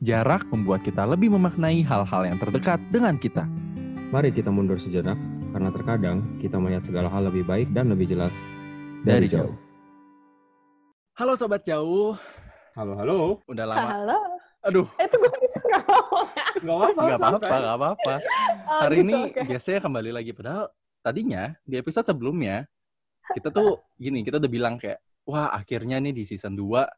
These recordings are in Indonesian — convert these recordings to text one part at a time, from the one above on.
Jarak membuat kita lebih memaknai hal-hal yang terdekat dengan kita. Mari kita mundur sejenak, karena terkadang kita melihat segala hal lebih baik dan lebih jelas Dari jauh. Halo Sobat Jauh, Halo, halo. udah lama. Halo. Aduh, Itu gue bisa ngomong. Gak apa-apa, nggak apa-apa, nggak apa-apa. Oh, Hari gitu, ini oke. biasanya kembali lagi. Padahal tadinya di episode sebelumnya, kita tuh gini, kita udah bilang kayak, wah akhirnya nih di season 2,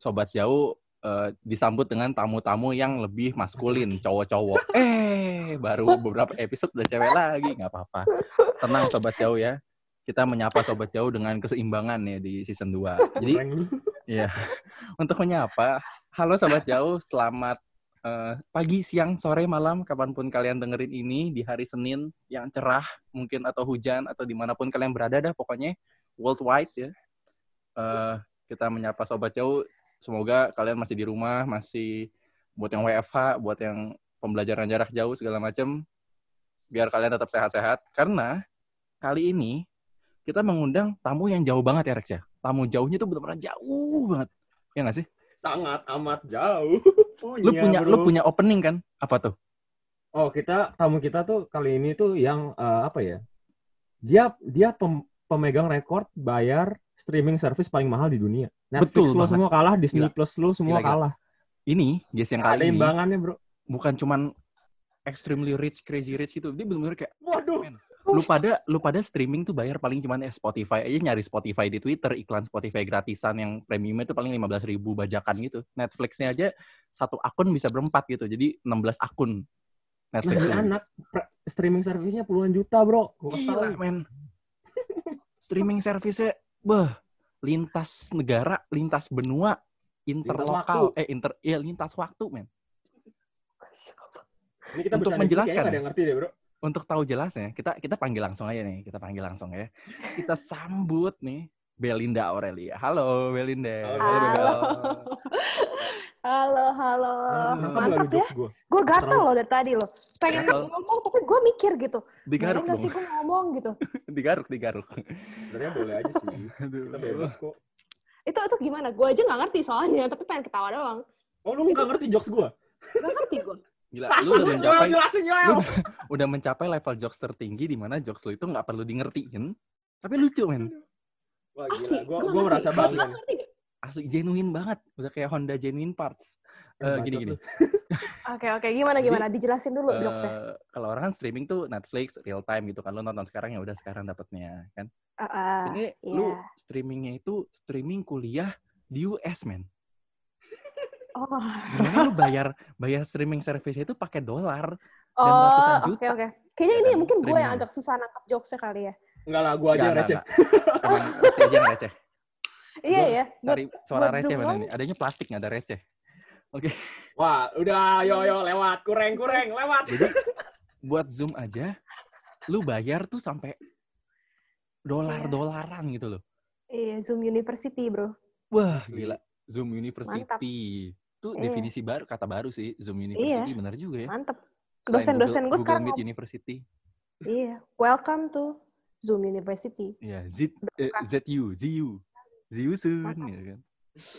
Sobat Jauh eh, disambut dengan tamu-tamu yang lebih maskulin, cowok-cowok. Eh, baru beberapa episode udah cewek lagi, nggak apa-apa. Tenang Sobat Jauh ya. Kita menyapa Sobat Jauh dengan keseimbangan ya di season 2. Jadi. Iya. Untuk menyapa, halo sobat jauh, selamat eh, pagi, siang, sore, malam, kapan pun kalian dengerin ini di hari Senin yang cerah mungkin atau hujan atau di mana pun kalian berada dah pokoknya worldwide ya. Eh, kita menyapa sobat jauh, semoga kalian masih di rumah, masih buat yang WFH, buat yang pembelajaran jarak jauh segala macam, biar kalian tetap sehat-sehat. Karena kali ini kita mengundang tamu yang jauh banget ya Rex ya. Tamu jauhnya tuh benar-benar jauh banget. Ya nggak sih? Sangat amat jauh. Oh, Lu iya, punya lu bro. punya opening kan? Apa tuh? Oh, kita tamu kita tuh kali ini tuh yang eh, apa ya? Dia dia pem- pemegang rekor bayar streaming service paling mahal di dunia. Netflix Betul lu banget. semua kalah, Disney Gila. Plus lu semua Gila, gila. kalah. Ini guys yang Ada kali ini Bro. bukan cuman extremely rich, crazy rich gitu. Dia benar-benar kayak Waduh. men, lu pada lu pada streaming tuh bayar paling cuman ya Spotify aja nyari Spotify di Twitter iklan Spotify gratisan yang premiumnya itu paling 15.000 ribu bajakan gitu Netflixnya aja satu akun bisa berempat gitu jadi 16 akun Netflix Nah, anak streaming service-nya puluhan juta, Bro. Gua Gila, men. Streaming service-nya, beh, lintas negara, lintas benua, interlokal, eh inter, ya lintas waktu, men. Ini kita Untuk gini, menjelaskan ada ya. yang ngerti deh, Bro. Untuk tahu jelasnya, kita kita panggil langsung aja nih, kita panggil langsung ya. Kita sambut nih Belinda Aurelia. Halo Belinda. Halo. Halo, halo. Nangkep nggak lu Mantap ya. Gue gatel Terlalu- loh dari tadi loh. Pengen Gatel. ngomong tapi gue mikir gitu. Digaruk nggak dong. sih gue ngomong gitu. Digaruk, digaruk. Sebenarnya boleh aja sih. Kita bebas kok. Itu itu gimana? Gue aja nggak ngerti soalnya, tapi pengen ketawa doang. Oh, lu nggak ngerti jokes gua? Gak ngerti gue. Gila, lu udah mencapai jelasin, lu udah mencapai level jokes tertinggi di mana jokes lu itu nggak perlu di ngertiin, tapi lucu men. Wah, Asli. gila. Gua, nggak gua ngerti. merasa Lu nggak? Asli genuine banget, udah kayak Honda genuine parts. Eh, Bacot gini gini. lu. Oke oke gimana Jadi, gimana? Dijelasin dulu Eh, jokesnya. kalau orang kan streaming tuh Netflix real time gitu kan lu nonton sekarang ya udah sekarang dapatnya kan. Ah, ah, Ini lu iya. streamingnya itu streaming kuliah di US men. Oh, Gimana lu bayar bayar streaming service itu pakai dolar? Dan ratusan oh, juta. oke oke. Kayaknya Ya ini kan, mungkin gue yang agak susah nangkep jokesnya kali ya. Enggak lah, gua aja receh. Emang Rece aja yang receh. Iya ya. Cari suara receh mana nih? Adanya plastik nggak ada receh. Oke. Wah, udah yo yo lewat, kureng kureng lewat. Jadi buat Zoom aja lu bayar tuh sampai dolar-dolaran gitu loh. Iya, Zoom University, bro. Wah, gila. Zoom University. Itu Iya. definisi baru, kata baru sih. Zoom University, benar juga ya. Mantep. Dosen-dosen gue sekarang Google Meet University. iya, welcome to Zoom University. Iya, Z, eh, ZU, ZU. ZU soon, gitu kan.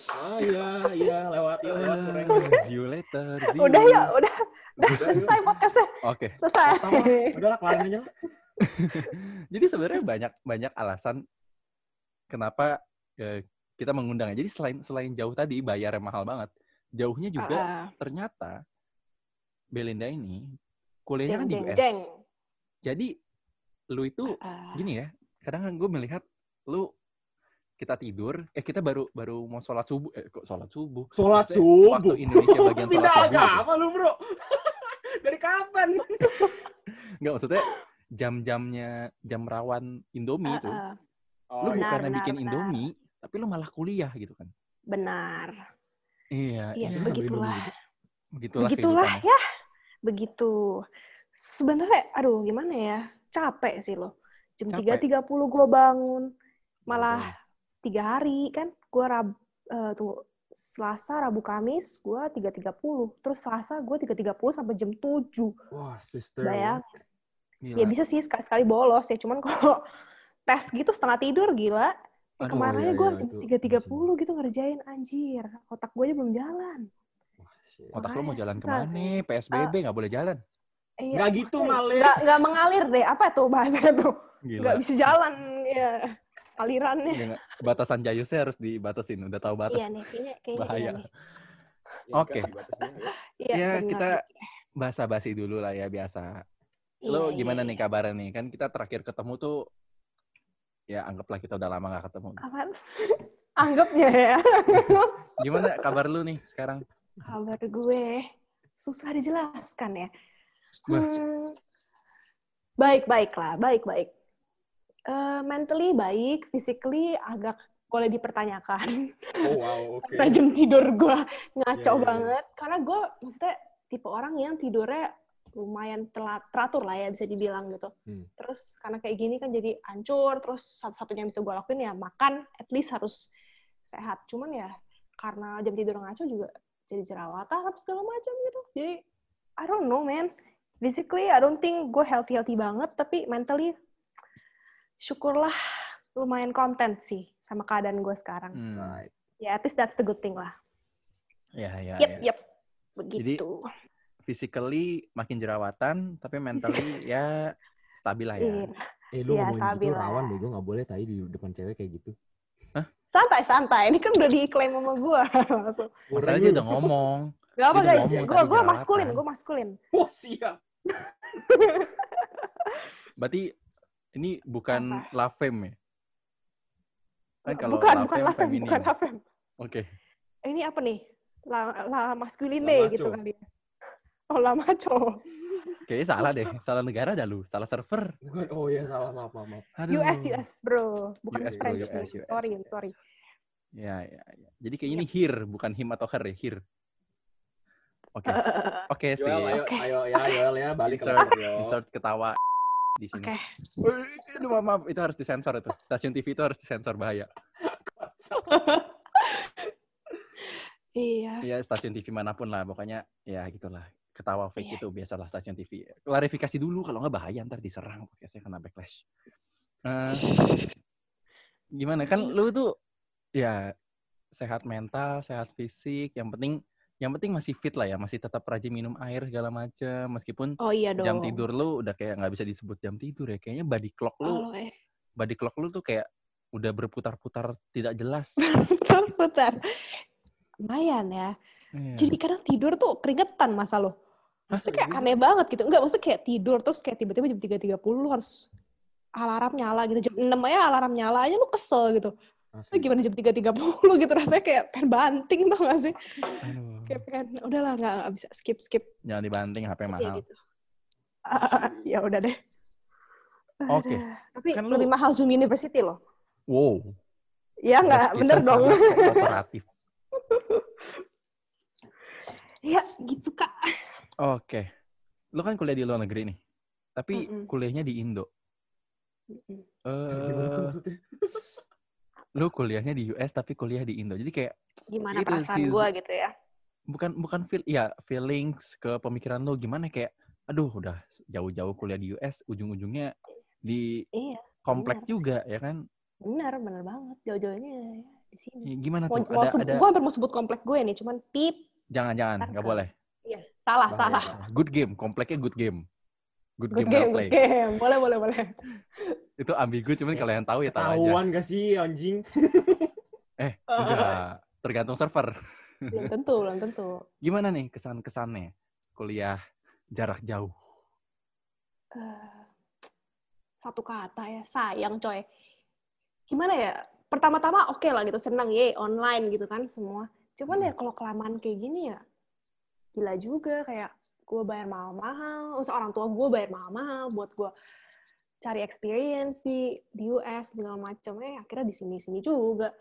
Ah iya iya lewat kureng. Ah, See you later, see Udah ya, udah, udah Udah, selesai podcastnya. Oke. Selesai. Pertama, udahlah kelarin aja. lah. Jadi sebenarnya banyak banyak alasan kenapa eh, kita mengundangnya. Jadi selain selain jauh tadi bayarnya mahal banget, jauhnya juga Ah, ternyata Belinda ini kuliahnya kan di US. jeng. Jadi lu itu Ah, gini ya, kadang kan gue melihat lu kita tidur, eh kita baru baru mau sholat subuh, eh kok sholat subuh? Sholat Maksudnya subuh. Waktu Indonesia bagian sholat subuh. gitu. agama lu, Bro. Dari kapan? Enggak maksudnya jam-jamnya jam rawan Indomie ah, itu. ah. lu benar, bukannya benar, bikin benar. Indomie, tapi lu malah kuliah gitu kan. Benar. Iya, Iya, iya. begitulah. Begitulah, Begitulah kehidupannya. ya. Begitu. Sebenarnya, aduh gimana ya? Capek sih lo. Jam Capek. 3.30 gue bangun. Malah tiga hari kan. Gue rab, eh, tunggu. Selasa, Rabu, Kamis, gue 3.30. Terus Selasa gue 3.30 sampai jam 7. Wah, sister. Bayang. Gila. Ya bisa sih sekali-sekali bolos ya. Cuman kalau tes gitu setengah tidur, gila. Ya, Aduh, kemarin iya, aja gue iya, jam itu- 3.30 gitu ngerjain. Anjir, otak gue aja belum jalan. Otak lu mau Makanya jalan ke mana? sih. PSBB nggak boleh jalan. Iya, Nggak gitu, Male. Nggak, nggak mengalir deh. Apa tuh bahasanya tuh? Gila. Nggak bisa jalan. Ya, alirannya. Nggak- Batasan jayusnya harus dibatasin. Udah tahu batas. Iya nih, kayaknya, kayaknya Bahaya. iya nih. Ya, Oke. dibatasnya, ya. Iya, Ya, kita basa-basi dulu lah ya biasa. Lo Iya, gimana iya, nih iya. kabarnya nih? Kan kita terakhir ketemu tuh ya anggaplah kita udah lama gak ketemu. Apaan? Anggapnya ya. Gimana kabar lu nih sekarang? Kabar gue susah dijelaskan ya. Hmm, baik-baik lah, baik-baik. Eh, mentally baik, physically agak boleh dipertanyakan. Oh wow, oke. Karena jam tidur gue ngaco Iya, iya, iya. banget. Karena gue maksudnya tipe orang yang tidurnya lumayan telat, teratur lah ya bisa dibilang gitu. Hmm. Terus karena kayak gini kan jadi hancur, terus satu-satunya yang bisa gue lakuin ya makan, at least harus sehat. Cuman ya karena jam tidur ngaco juga jadi jerawatan segala macam gitu. Jadi I don't know man. Physically I don't think gue healthy-healthy banget, tapi mentally syukurlah lumayan content sih sama keadaan gue sekarang. Hmm. Ya at least that's the good thing lah. Ya, ya, Yep, ya. yep. Begitu. Physically makin jerawatan, tapi mentally ya stabil lah Iya. ya. Eh lu Iya, ngomongin stabil gitu lah. rawan deh, gue gak boleh tadi di depan cewek kayak gitu. Santai-santai. Ini kan udah diklaim sama gue. Langsung. Masalahnya dia udah ngomong. Gak apa Dia guys, gue gue maskulin, gue maskulin. Wah siap. Berarti ini bukan Apa? love fame ya? Kan kalau bukan, love bukan fame lafem, bukan lafem. Oke. Ini apa nih? La, la masculine La gitu kali ya. Oh, la macho. Kayaknya salah deh. Salah negara dah lu. Salah server. Bukan, oh iya salah maaf maaf. maaf. Aduh. US, US, bro. Bukan US, bro, French. US, nih. US. Sorry, sorry. Ya, ya, ya. Jadi kayaknya ini here, bukan him atau her ya. Here. Oke. Oke sih. Ayo, Oke. ayo ya, Yoel ya, balik ke Insert, insert ketawa di sini. Oke. Aduh, maaf, maaf. Itu harus disensor itu. Stasiun TV itu harus disensor bahaya. Iya. Iya, stasiun TV mana pun lah. Pokoknya ya gitulah. Ketawa fake Iya. itu biasalah stasiun TV. Klarifikasi dulu kalau nggak bahaya ntar diserang podcastnya kena backlash. Eh, gimana kan lu tuh ya sehat mental, sehat fisik, yang penting yang penting masih fit lah ya, masih tetap rajin minum air segala macam meskipun Oh iya dong. jam tidur lu udah kayak nggak bisa disebut jam tidur ya. Kayaknya body clock lu, Oh, eh. body clock lu tuh kayak udah berputar-putar tidak jelas. Putar, putar. Lumayan ya. Iya. Jadi kadang tidur tuh keringetan masa lo. Maksudnya kayak aneh banget gitu. Enggak, maksudnya kayak tidur terus kayak tiba-tiba jam 3.30 lu harus alarm nyala gitu. Jam 6 aja alarm nyala aja lu kesel gitu. Lu Asli. gimana jam 3.30 gitu rasanya kayak pengen banting tau gak sih? Aduh. Kayak pengen, udahlah nggak nggak bisa skip skip Jangan dibanting HP kayak mahal. gitu. Ah, ya udah deh. Oke. Aduh. Tapi Kan lu- lebih mahal Zoom University loh. Wow. Ya nggak, bener dong. sangat kooperatif. ya gitu kak. Oke. Lu kan kuliah di luar negeri nih. Tapi Mm-mm. kuliahnya di Indo. Tuh Eh, maksudnya? lu kuliahnya di US tapi kuliah di Indo. Jadi kayak Gimana Itu perasaan sih, gue gitu ya? bukan bukan feel ya feelings ke pemikiran lu gimana kayak aduh udah jauh-jauh kuliah di US ujung-ujungnya di Iya, komplek benar. juga ya kan. bener bener banget. Jauh-jauhnya ya, di sini. Ya, gimana tuh? mau Ada sebut, ada gue hampir mau sebut komplek gue nih, cuman pip. jangan-jangan Ntar nggak boleh. Salah, Bahaya. salah. Good game, kompleknya good game. Good, Good game, game, play. good game. Boleh, boleh, boleh. Itu ambigu cuman Ya, kalau yang tahu ya tahu aja. Ketahuan gak sih anjing? Eh, enggak. Tergantung server. belum tentu, belum tentu. Gimana nih kesan-kesannya kuliah jarak jauh? Eh, satu kata ya, sayang coy. Gimana ya? Pertama-tama oke lah gitu, senang ye online gitu kan semua. Cuman ya kalau kelamaan kayak gini ya, gila juga kayak gue bayar mahal-mahal, usah orang tua gue bayar mahal-mahal buat gue cari experience di di US segala macam eh akhirnya di sini sini juga.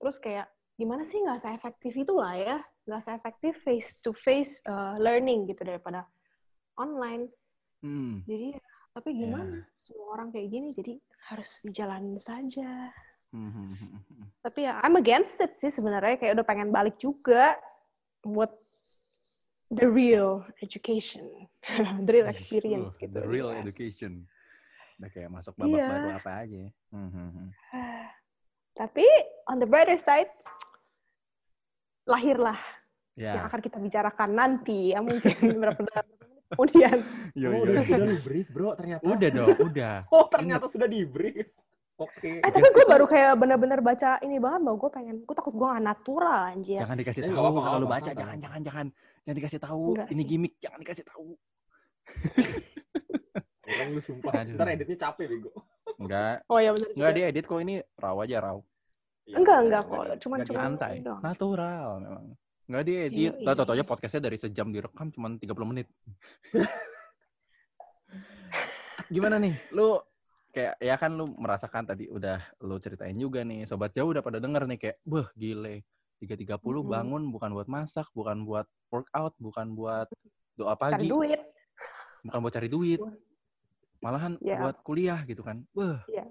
Terus kayak gimana sih nggak seefektif itu lah ya? Nggak seefektif face to face learning gitu daripada online. Hmm. jadi tapi gimana semua orang kayak gini? Jadi harus dijalanin saja. Hmm, hmm, hmm. tapi ya I'm against it sih sebenarnya. Kayak udah pengen balik juga buat the real education the real experience Uh, gitu The real US. education. Udah kayak masuk babak Iya. baru apa aja. Hmm, hmm, hmm. tapi on the brighter side lahirlah yang Ya. akan kita bicarakan nanti ya mungkin beberapa menit kemudian. Yo, Oh, yo, udah, yo. udah lu brief, bro, ternyata. Udah dong, udah. Oh, ternyata sudah di brief. Oke. Eh tapi gue baru kayak bener-bener baca ini banget loh. Gue pengen, gue takut gue gak natural anjir. Jangan dikasih tahu kalau lu nggak baca, jangan, jangan, jangan. Jangan dikasih tahu. Enggak Ini sih. gimmick, jangan dikasih tahu. Orang lu sumpah. Aduh. Ntar editnya capek, bego. Enggak, Oh ya bener enggak juga. diedit kok ini raw aja raw. Enggak, enggak kok. Cuman, Enggak cuman. santai. doang. Natural memang. Enggak diedit. Iya, Lah iya. tau aja podcastnya dari sejam direkam cuman 30 menit. Gimana nih? Lu kayak ya kan lu merasakan tadi udah lu ceritain juga nih sobat jauh udah pada denger nih kayak wah gile 3.30 Mm-mm. bangun bukan buat masak bukan buat workout bukan buat doa Cari pagi. duit. bukan buat cari duit. Malahan Ya. buat kuliah gitu kan. Wah. Iya.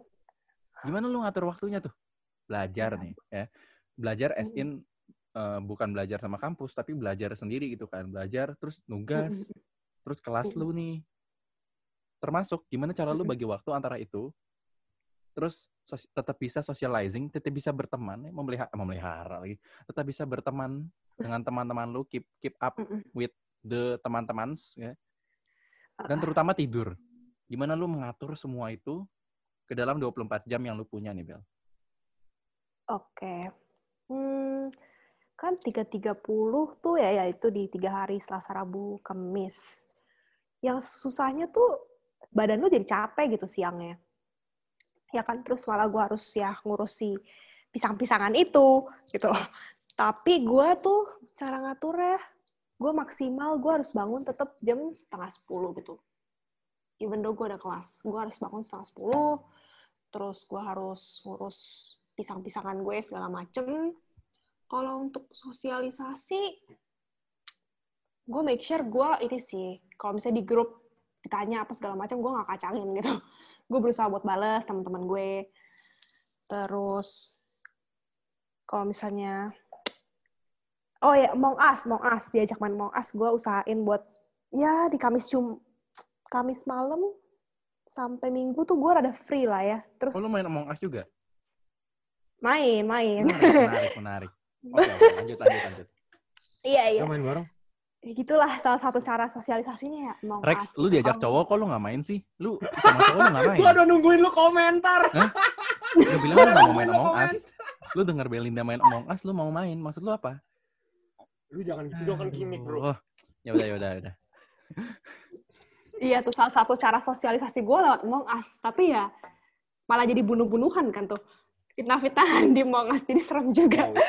gimana lu ngatur waktunya tuh? Belajar Ya. nih ya. Belajar as in eh, bukan belajar sama kampus tapi belajar sendiri gitu kan. Belajar terus nugas terus kelas lu nih. Termasuk gimana cara lu bagi waktu antara itu terus sos- tetap bisa socializing tetap bisa berteman eh, memelihara memelihara lagi tetap bisa berteman dengan teman-teman lu keep keep up with the teman-teman ya dan Ah, terutama tidur gimana lu mengatur semua itu ke dalam 24 jam yang lu punya nih Bel Oke. Hmm, kan 3.30 tuh ya, ya itu di tiga hari Selasa, Rabu, Kamis. Yang susahnya tuh badan lu jadi capek gitu siangnya. Ya kan, terus malah gue harus ya ngurusi pisang-pisangan itu gitu. Tapi gue tuh cara ngaturnya, gue maksimal gue harus bangun tetap jam setengah 10 gitu. Even though gue ada kelas, gue harus bangun setengah 10, terus gue harus ngurus pisang-pisangan gue segala macem. Kalau untuk sosialisasi, gue make sure gue ini sih, kalau misalnya di grup ditanya apa segala macam, gue nggak kacangin gitu. Gue berusaha buat bales teman-teman gue. Terus kalau misalnya, oh ya Among Us, Among Us diajak main Among Us, gue usahain buat ya di Kamis Jum, Kamis malam sampai Minggu tuh gue rada free lah ya. Terus oh lu main Among Us juga main, main. menarik menarik menarik oke oke lanjut lanjut lanjut Iya, iya. Main bareng. Ya gitulah salah satu cara sosialisasinya ya. Among Rex, lu diajak cowok kok lu nggak main sih? Lu sama cowok lu nggak main? Gua udah nungguin lu komentar. Lu bilang lu nggak mau main Lu Among. Us. Lu denger Belinda main Among Us, lu mau main. Maksud lu apa? Lu jangan gitu dong kan gimmick, bro. Oh, ya udah ya udah ya udah. Iya tuh salah satu cara sosialisasi gue lewat Among Us. Tapi ya malah jadi bunuh-bunuhan kan tuh. Fitnah-fitnahan di Among Us. Jadi serem juga. Wow,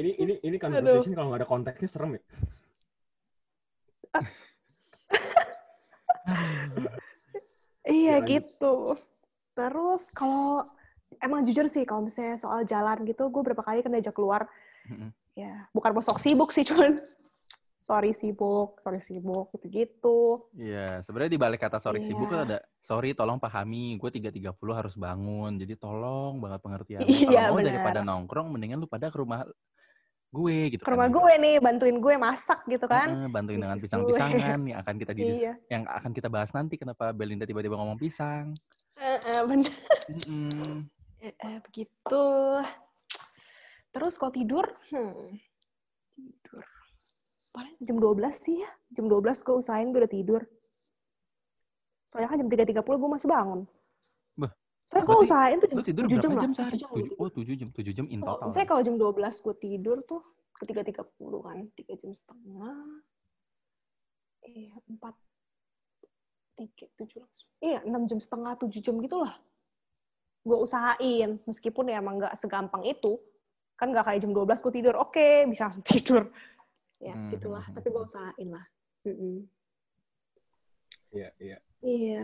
ini ini ini conversation kalau nggak ada konteksnya serem ya. Iya lanjut. gitu. Terus kalau emang jujur sih kalau misalnya soal jalan gitu, gue berapa kali kan diajak keluar. Mm-mm. Ya bukan mau sok sibuk sih, cuman sorry sibuk, sorry sibuk gitu-gitu. Iya, sebenarnya di balik kata sorry sibuk Iya. kan ada sorry tolong pahami, gue 3.30 harus bangun. Jadi tolong banget pengertiannya. Iya, Kalau mau daripada nongkrong mendingan lu pada ke rumah gue gitu Ke rumah kan. gue nih, bantuin gue masak gitu kan. Bantuin dengan pisang-pisangan yang akan kita didis- Iya. yang akan kita bahas nanti kenapa Belinda tiba-tiba ngomong pisang. Eh, eh, bener. Mm-mm. Eh, eh, begitu. Terus kalau tidur, hmm, tidur. Paling jam 12 sih ya. Jam 12 gue usahain gue udah tidur. Soalnya kan jam 3.30 gue masih bangun. Gue berarti usahain tuh jam, Lu tidur 7 berapa jam, jam, lah. sehari? 7 jam Tujuh- gitu. oh, 7 jam. 7 jam in total. Misalnya kalau jam 12 gue tidur tuh ke 3.30 kan. 3 jam setengah. Iya, 4. 3, 7, Iya, 6 jam setengah, 7 jam gitu lah. Gue usahain. Meskipun ya emang nggak segampang itu. Kan nggak kayak jam 12 gue tidur. Oke, bisa langsung tidur. Ya, Hmm, gitulah. hmm, Tapi gue usahain lah. Iya, iya. Iya.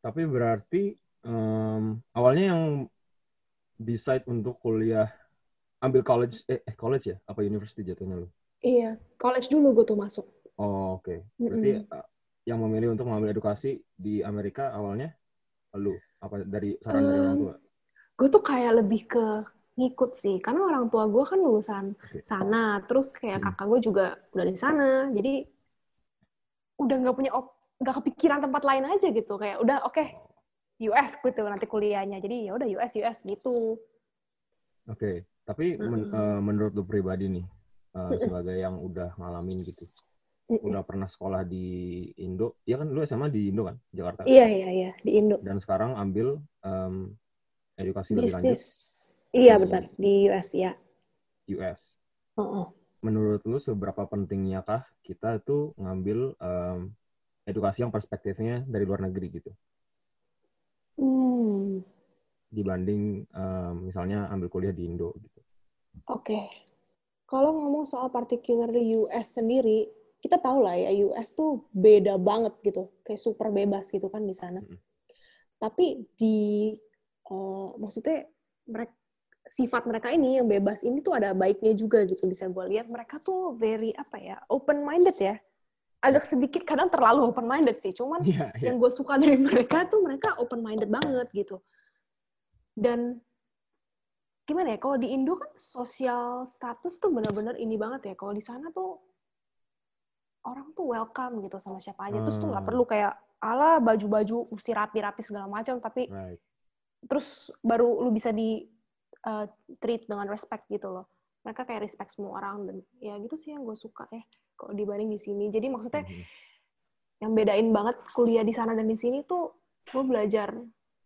Tapi berarti em, awalnya yang decide untuk kuliah ambil college eh, eh, college ya apa university jatuhnya lu? Iya. College dulu gue tuh masuk. Oh, oke. Berarti Mm-mm. eh, yang memilih untuk mengambil edukasi di Amerika awalnya lu apa dari saran dari orang tua? gue tuh kayak lebih ke ngikut sih karena orang tua gue kan lulusan Oke. sana terus kayak Hmm. kakak gue juga udah di sana jadi udah nggak punya op nggak kepikiran tempat lain aja gitu kayak udah oke US gitu nanti kuliahnya jadi ya udah US US gitu Oke. Tapi men- Mm-mm. eh, menurut lu pribadi nih, uh, sebagai yang udah ngalamin gitu. Udah pernah sekolah di Indo. Iya kan lu SMA di Indo kan, Jakarta. Iya, iya, iya. Di Indo. Dan sekarang ambil em, edukasi lebih lanjut. Iya, benar. Di US, ya. US. Heeh. Menurut lu seberapa pentingnya kah kita tuh ngambil em, edukasi yang perspektifnya dari luar negeri gitu Hmm. dibanding em, misalnya ambil kuliah di Indo gitu. Oke. Kalau ngomong soal particularly US sendiri, kita tahu lah ya US tuh beda banget gitu, kayak super bebas gitu kan di sana. Mm-mm. Tapi di eh, maksudnya mereka sifat mereka ini yang bebas ini tuh ada baiknya juga gitu bisa gue lihat mereka tuh very apa ya open minded ya agak sedikit kadang terlalu open minded sih cuman Iya, iya. yang gue suka dari mereka tuh mereka open minded banget gitu dan gimana ya kalau di Indo kan sosial status tuh bener-bener ini banget ya kalau di sana tuh orang tuh welcome gitu sama siapa aja terus tuh nggak Hmm. perlu kayak ala baju-baju mesti rapi-rapi segala macam tapi Right. terus baru lu bisa di uh, treat dengan respect gitu loh mereka kayak respect semua orang dan ya gitu sih yang gue suka ya kalau dibanding di sini jadi maksudnya Mhm. yang bedain banget kuliah di sana dan di sini tuh gue belajar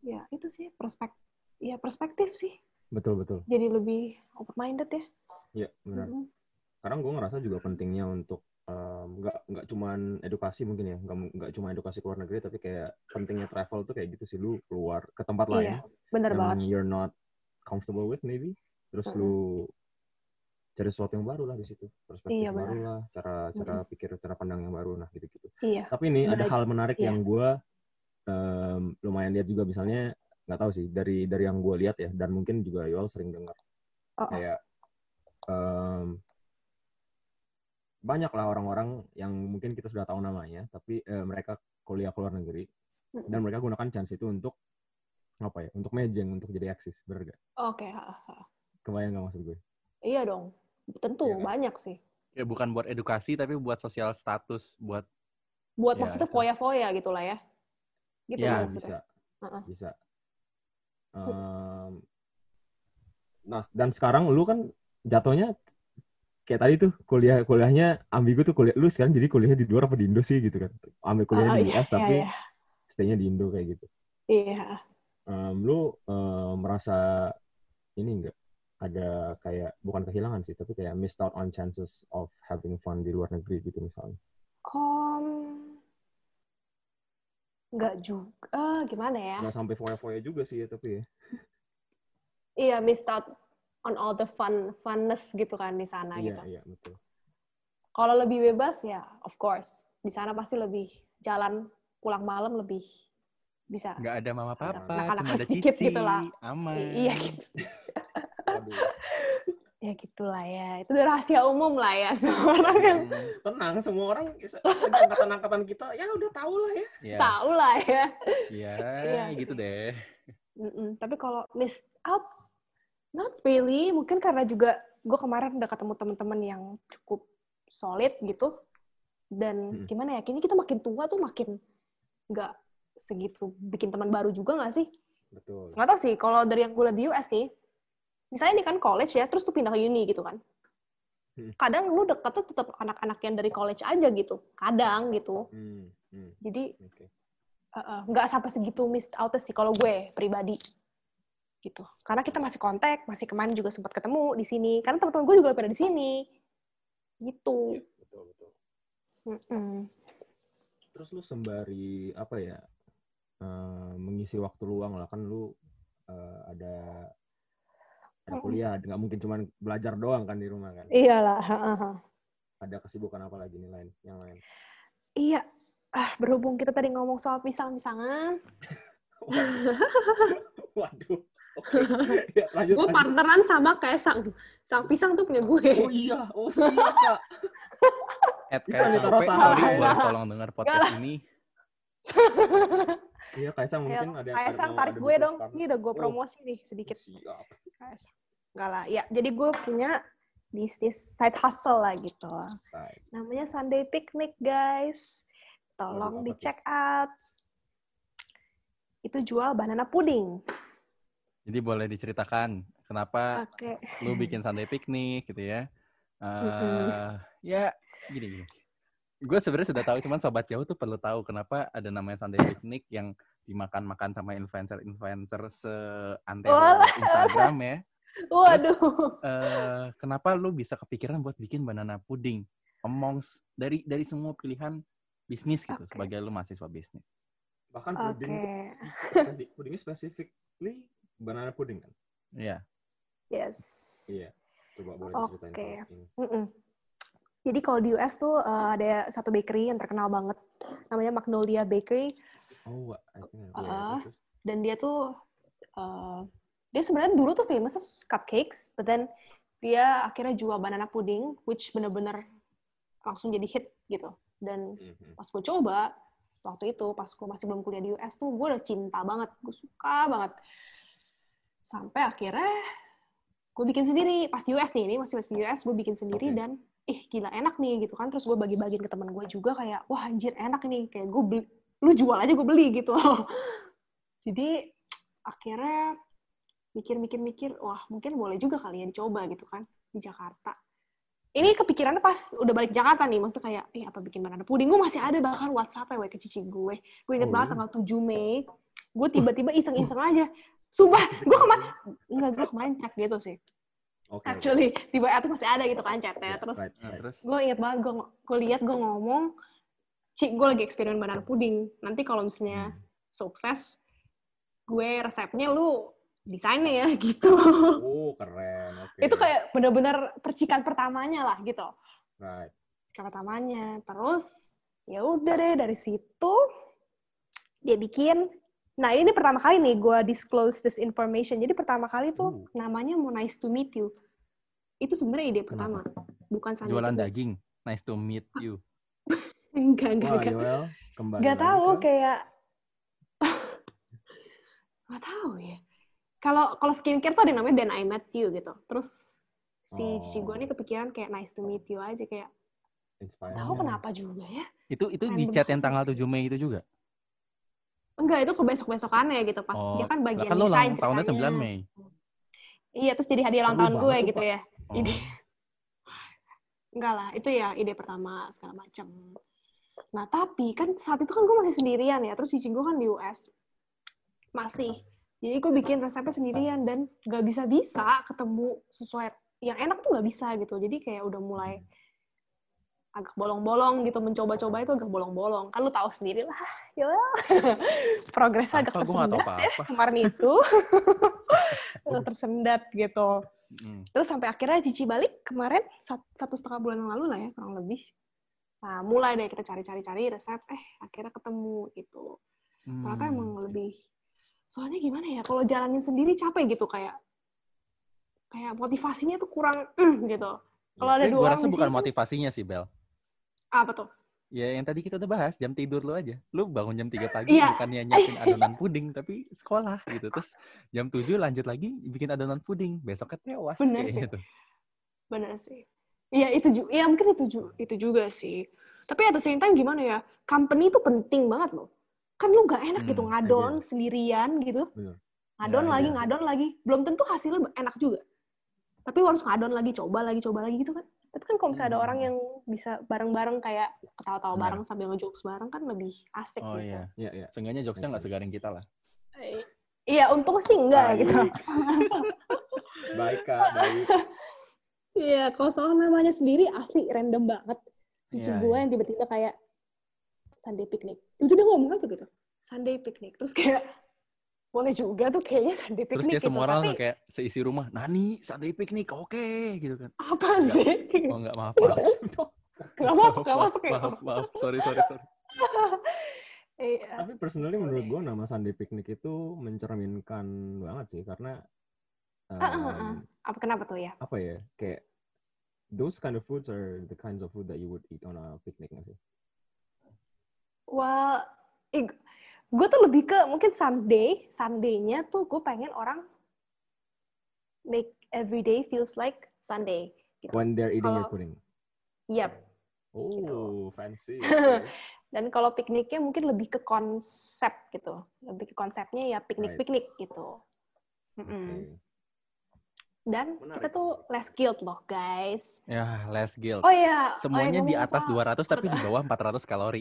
ya itu sih perspektif ya perspektif sih Betul betul. jadi lebih open minded ya Iya benar. Mm-mm. Sekarang gue ngerasa juga pentingnya untuk nggak nggak cuman edukasi mungkin ya nggak nggak cuma edukasi ke luar negeri tapi kayak pentingnya travel tuh kayak gitu sih lu keluar ke tempat lain Iya, bener yang banget you're not comfortable with maybe terus Mm-mm. lu cari sesuatu yang baru lah di situ perspektif Iya, baru lah cara cara pikir cara pandang yang baru nah gitu gitu iya tapi ini ada hal menarik iya. yang gue lumayan lihat juga misalnya nggak tahu sih dari dari yang gue lihat ya dan mungkin juga Yoel sering dengar Oh, oh. kayak em, banyak lah orang-orang yang mungkin kita sudah tahu namanya tapi eh, mereka kuliah ke luar negeri Mm-mm. dan mereka gunakan chance itu untuk apa ya untuk mejeng untuk jadi eksis bener gak? oke ha. kebayang gak maksud gue? iya dong tentu Iya kan? banyak sih. Ya bukan buat edukasi tapi buat sosial status, buat buat Ya, maksudnya foya-foya gitu lah ya. Gitu Ya, Ya, maksudnya. bisa. Heeh. bisa. Em, nah dan sekarang lu kan jatuhnya kayak tadi tuh kuliah kuliahnya ambigu tuh kuliah lu sekarang jadi kuliahnya di luar apa di Indo sih gitu kan? Ambil kuliah Ah, di iya, US tapi iya, stay-nya di Indo kayak gitu. Iya Em, lu em, merasa ini enggak ada kayak bukan kehilangan sih tapi kayak missed out on chances of having fun di luar negeri gitu misalnya Om, nggak juga, eh, gimana ya? nggak sampai foya-foya juga sih ya tapi ya Iya, missed out on all the fun, funness gitu kan di sana iya gitu. iya betul Kalau lebih bebas ya, of course, di sana pasti lebih jalan pulang malam lebih bisa. nggak ada mama papa, Anak-anak cuma ada sedikit cici, gitu lah. aman. I- Iya gitu. Aduh. Ya gitulah ya. Itu udah rahasia umum lah ya semua orang kan Hmm, tenang semua orang angkatan-angkatan kita ya udah tahu lah ya ya, tahu lah ya. ya, Iya gitu sih. deh. Mm-mm. Tapi kalau missed out, not really. Mungkin karena juga gue kemarin udah ketemu teman-teman yang cukup solid gitu. Dan Mm. gimana ya, kini kita makin tua tuh makin nggak segitu bikin teman baru juga nggak sih? betul Nggak tahu sih, kalau dari yang gue lihat di US nih, misalnya ini kan college ya, terus tuh pindah ke uni gitu kan. Hmm. Kadang lu deket tuh tetap anak-anak yang dari college aja gitu. Kadang gitu. hmm, hmm, Jadi oke Uh, uh, nggak sampai segitu missed out sih kalau gue pribadi gitu karena kita masih kontak masih kemarin juga sempat ketemu di sini karena teman-teman gue juga pada di sini gitu Iya, betul betul Mm-mm. terus lu sembari apa ya eh, mengisi waktu luang lah kan lu eh, ada ada Mm-mm. kuliah nggak mungkin cuma belajar doang kan di rumah kan? Iyalah ha, ha, ha. ada kesibukan apa lagi nih lain yang lain? Iya ah berhubung kita tadi ngomong soal pisang-pisangan. Waduh oke. Ya, lanjut gue partneran sama kayak sang sang pisang tuh punya gue. Oh iya oh siap kak. Ed kayak sampai, tolong dengar podcast ini. iya kaisang mungkin Ayo, ada kayak ada sang mau- tarik ada gue dong. ini udah gue Oh. promosi nih sedikit. siap. Kaisang. Enggak lah ya jadi gue punya bisnis side hustle lah gitu. Namanya Sunday Picnic guys. Tolong di check out. Itu jual banana pudding. Jadi boleh diceritakan kenapa oke. lu bikin Sunday picnic gitu ya? Eh, ya gini gini. Gue sebenarnya sudah tahu, cuman sobat jauh tuh perlu tahu kenapa ada namanya Sunday Picnic yang dimakan-makan sama influencer-influencer seantero Walah. Instagram ya. Waduh. Eh, kenapa lu bisa kepikiran buat bikin banana pudding amongst dari dari semua pilihan bisnis gitu Oke. sebagai lu mahasiswa bisnis. Bahkan Oke. puding itu spesifik- pudingnya specifically banana pudding kan? Iya. Yes. Iya. Coba boleh Oke. diceritain kalau ini. Jadi kalau di US tuh uh, ada satu bakery yang terkenal banget, namanya Magnolia Bakery, Oh, I think. Ah. Iya, terus. dan dia tuh uh, dia sebenarnya dulu tuh famous as cupcakes, but then dia akhirnya jual banana pudding, which bener-bener langsung jadi hit gitu. Dan Mhm. pas gue coba waktu itu, pas gue masih belum kuliah di US tuh, gue udah cinta banget, gue suka banget. Sampai akhirnya gue bikin sendiri pas di US nih, ini masih masih di US, gue bikin sendiri Oke. dan ih gila enak nih gitu kan. Terus gue bagi-bagiin ke teman gue juga kayak wah anjir enak nih. Kayak gue beli lu jual aja gue beli gitu jadi akhirnya mikir-mikir-mikir wah mungkin boleh juga kali ya dicoba gitu kan di Jakarta. Ini kepikirannya pas udah balik Jakarta nih maksudnya kayak eh apa bikin banana pudding? Gue masih ada bahkan WhatsApp ya ke cici gue. Gue inget Oh, banget iya? tanggal 7 Mei gue tiba-tiba iseng-iseng aja. Sumpah gue kemarin enggak gue kemarin cek gitu sih Oke. actually di WA tuh masih ada gitu kan chatnya terus right, Nah, right. terus gue inget banget gue gue lihat gue ngomong Cik, gue lagi eksperimen banana pudding. Nanti kalau misalnya Hmm. sukses, gue resepnya lu desainnya ya gitu. Oh, keren. Oke. Itu kayak bener-bener percikan pertamanya lah gitu. Right. Percikan pertamanya. Terus ya udah deh dari situ dia bikin. Nah ini pertama kali nih gue disclose this information. Jadi pertama kali tuh Uh. namanya mau nice to meet you. Itu sebenarnya ide pertama. Bukan Sunday jualan Picnic. daging. Nice to meet you. Enggak, enggak, enggak. Yoel, kembali Gak lagi tahu kayak nggak tahu ya. Kalau kalau skincare tuh ada namanya Then I Met You gitu. Terus si Oh. cici gue nih kepikiran kayak nice to meet you aja kayak tahu kenapa juga ya. Itu itu di chat yang tanggal sih. 7 Mei itu juga. Enggak, itu ke besok-besokannya gitu pas Oh, dia kan bagian kan desain ulang tahunnya ceritanya. 9 Mei. Iya, terus jadi hadiah ulang tahun gue tuh, gitu Pak. ya. Oh. Ide. Enggak lah, itu ya ide pertama segala macam. Nah, tapi kan saat itu kan gue masih sendirian ya, terus cici gue kan di US. Masih. Jadi gue bikin resepnya sendirian dan gak bisa-bisa ketemu sesuai yang enak tuh gak bisa gitu. Jadi kayak udah mulai agak bolong-bolong gitu, mencoba-coba itu agak bolong-bolong. Kan lu tahu sendiri lah, ya. Progresnya agak Apa gue nggak tahu tersendat ya kemarin itu. agak tersendat gitu. Hmm. Terus sampai akhirnya Cici balik kemarin sat- satu setengah bulan yang lalu lah ya kurang lebih. Nah mulai deh kita cari-cari-cari resep, eh akhirnya ketemu gitu. Ternyata Hmm. emang lebih. Soalnya gimana ya, kalau jalanin sendiri capek gitu kayak kayak motivasinya tuh kurang mm, gitu. Kalau ada Tapi dua gue orang rasa bukan motivasinya sih, Bel. Apa tuh? Ya yang tadi kita udah bahas, jam tidur lu aja. Lu bangun jam 3 pagi Iya. bukannya nyiapin adonan puding, tapi sekolah gitu. Terus jam 7 lanjut lagi bikin adonan puding. Besoknya tewas Bener kayak sih. gitu. Bener sih. Iya itu juga, ya mungkin itu juga, itu juga sih. Tapi at the same time gimana ya, company itu penting banget loh. Kan lu gak enak gitu Hmm, ngadon sendirian gitu. Bener. Ngadon Ya, lagi, iya ngadon lagi. Belum tentu hasilnya enak juga. Tapi lu harus ngadon lagi, coba lagi, coba lagi gitu kan. Kan kalau misalnya ada Hmm. orang yang bisa bareng-bareng kayak ketawa-tawa Benar. bareng sambil ngejokes bareng kan lebih asik Oh gitu. iya. Iya, iya. Seenggaknya jokesnya nggak Make segaring kita lah. Eh, Iya, untung sih enggak gitu. Baik. Baik, Kak. Baik. Iya, kalau soal namanya sendiri asli random banget. Cici Iya, gue iya. yang tiba-tiba kayak Sunday picnic. Itu dia ngomong aja gitu. Sunday picnic. Terus kayak boleh juga tuh kayaknya Sunday Terus picnic kayak semua gitu. orang Tapi kayak seisi rumah, Nani, Sunday picnic, oke, gitu kan. apa Enggak. sih? Oh enggak, maaf, maaf. Gak masuk, gak Maaf, masuk ya. Maaf, maaf, sorry, sorry, sorry. Iya. Tapi personally menurut gue nama Sunday Picnic itu mencerminkan banget sih karena Ah, ah, ah. um, Apa kenapa tuh ya? apa ya kayak those kind of foods are the kinds of food that you would eat on a picnic nggak sih? Well, gue tuh lebih ke mungkin Sunday, Sunday-nya tuh gue pengen orang make every day feels like Sunday. Gitu. When they're eating your pudding. Yep. Oh, fancy. Dan kalau pikniknya mungkin lebih ke konsep gitu. Lebih ke konsepnya ya piknik-piknik gitu. Oke. Mm-mm. Dan Menarik. kita tuh less guilt loh, guys. Ya, less guilt. Oh iya. oh Semuanya iya, di atas soal- 200 tapi di bawah 400 kalori.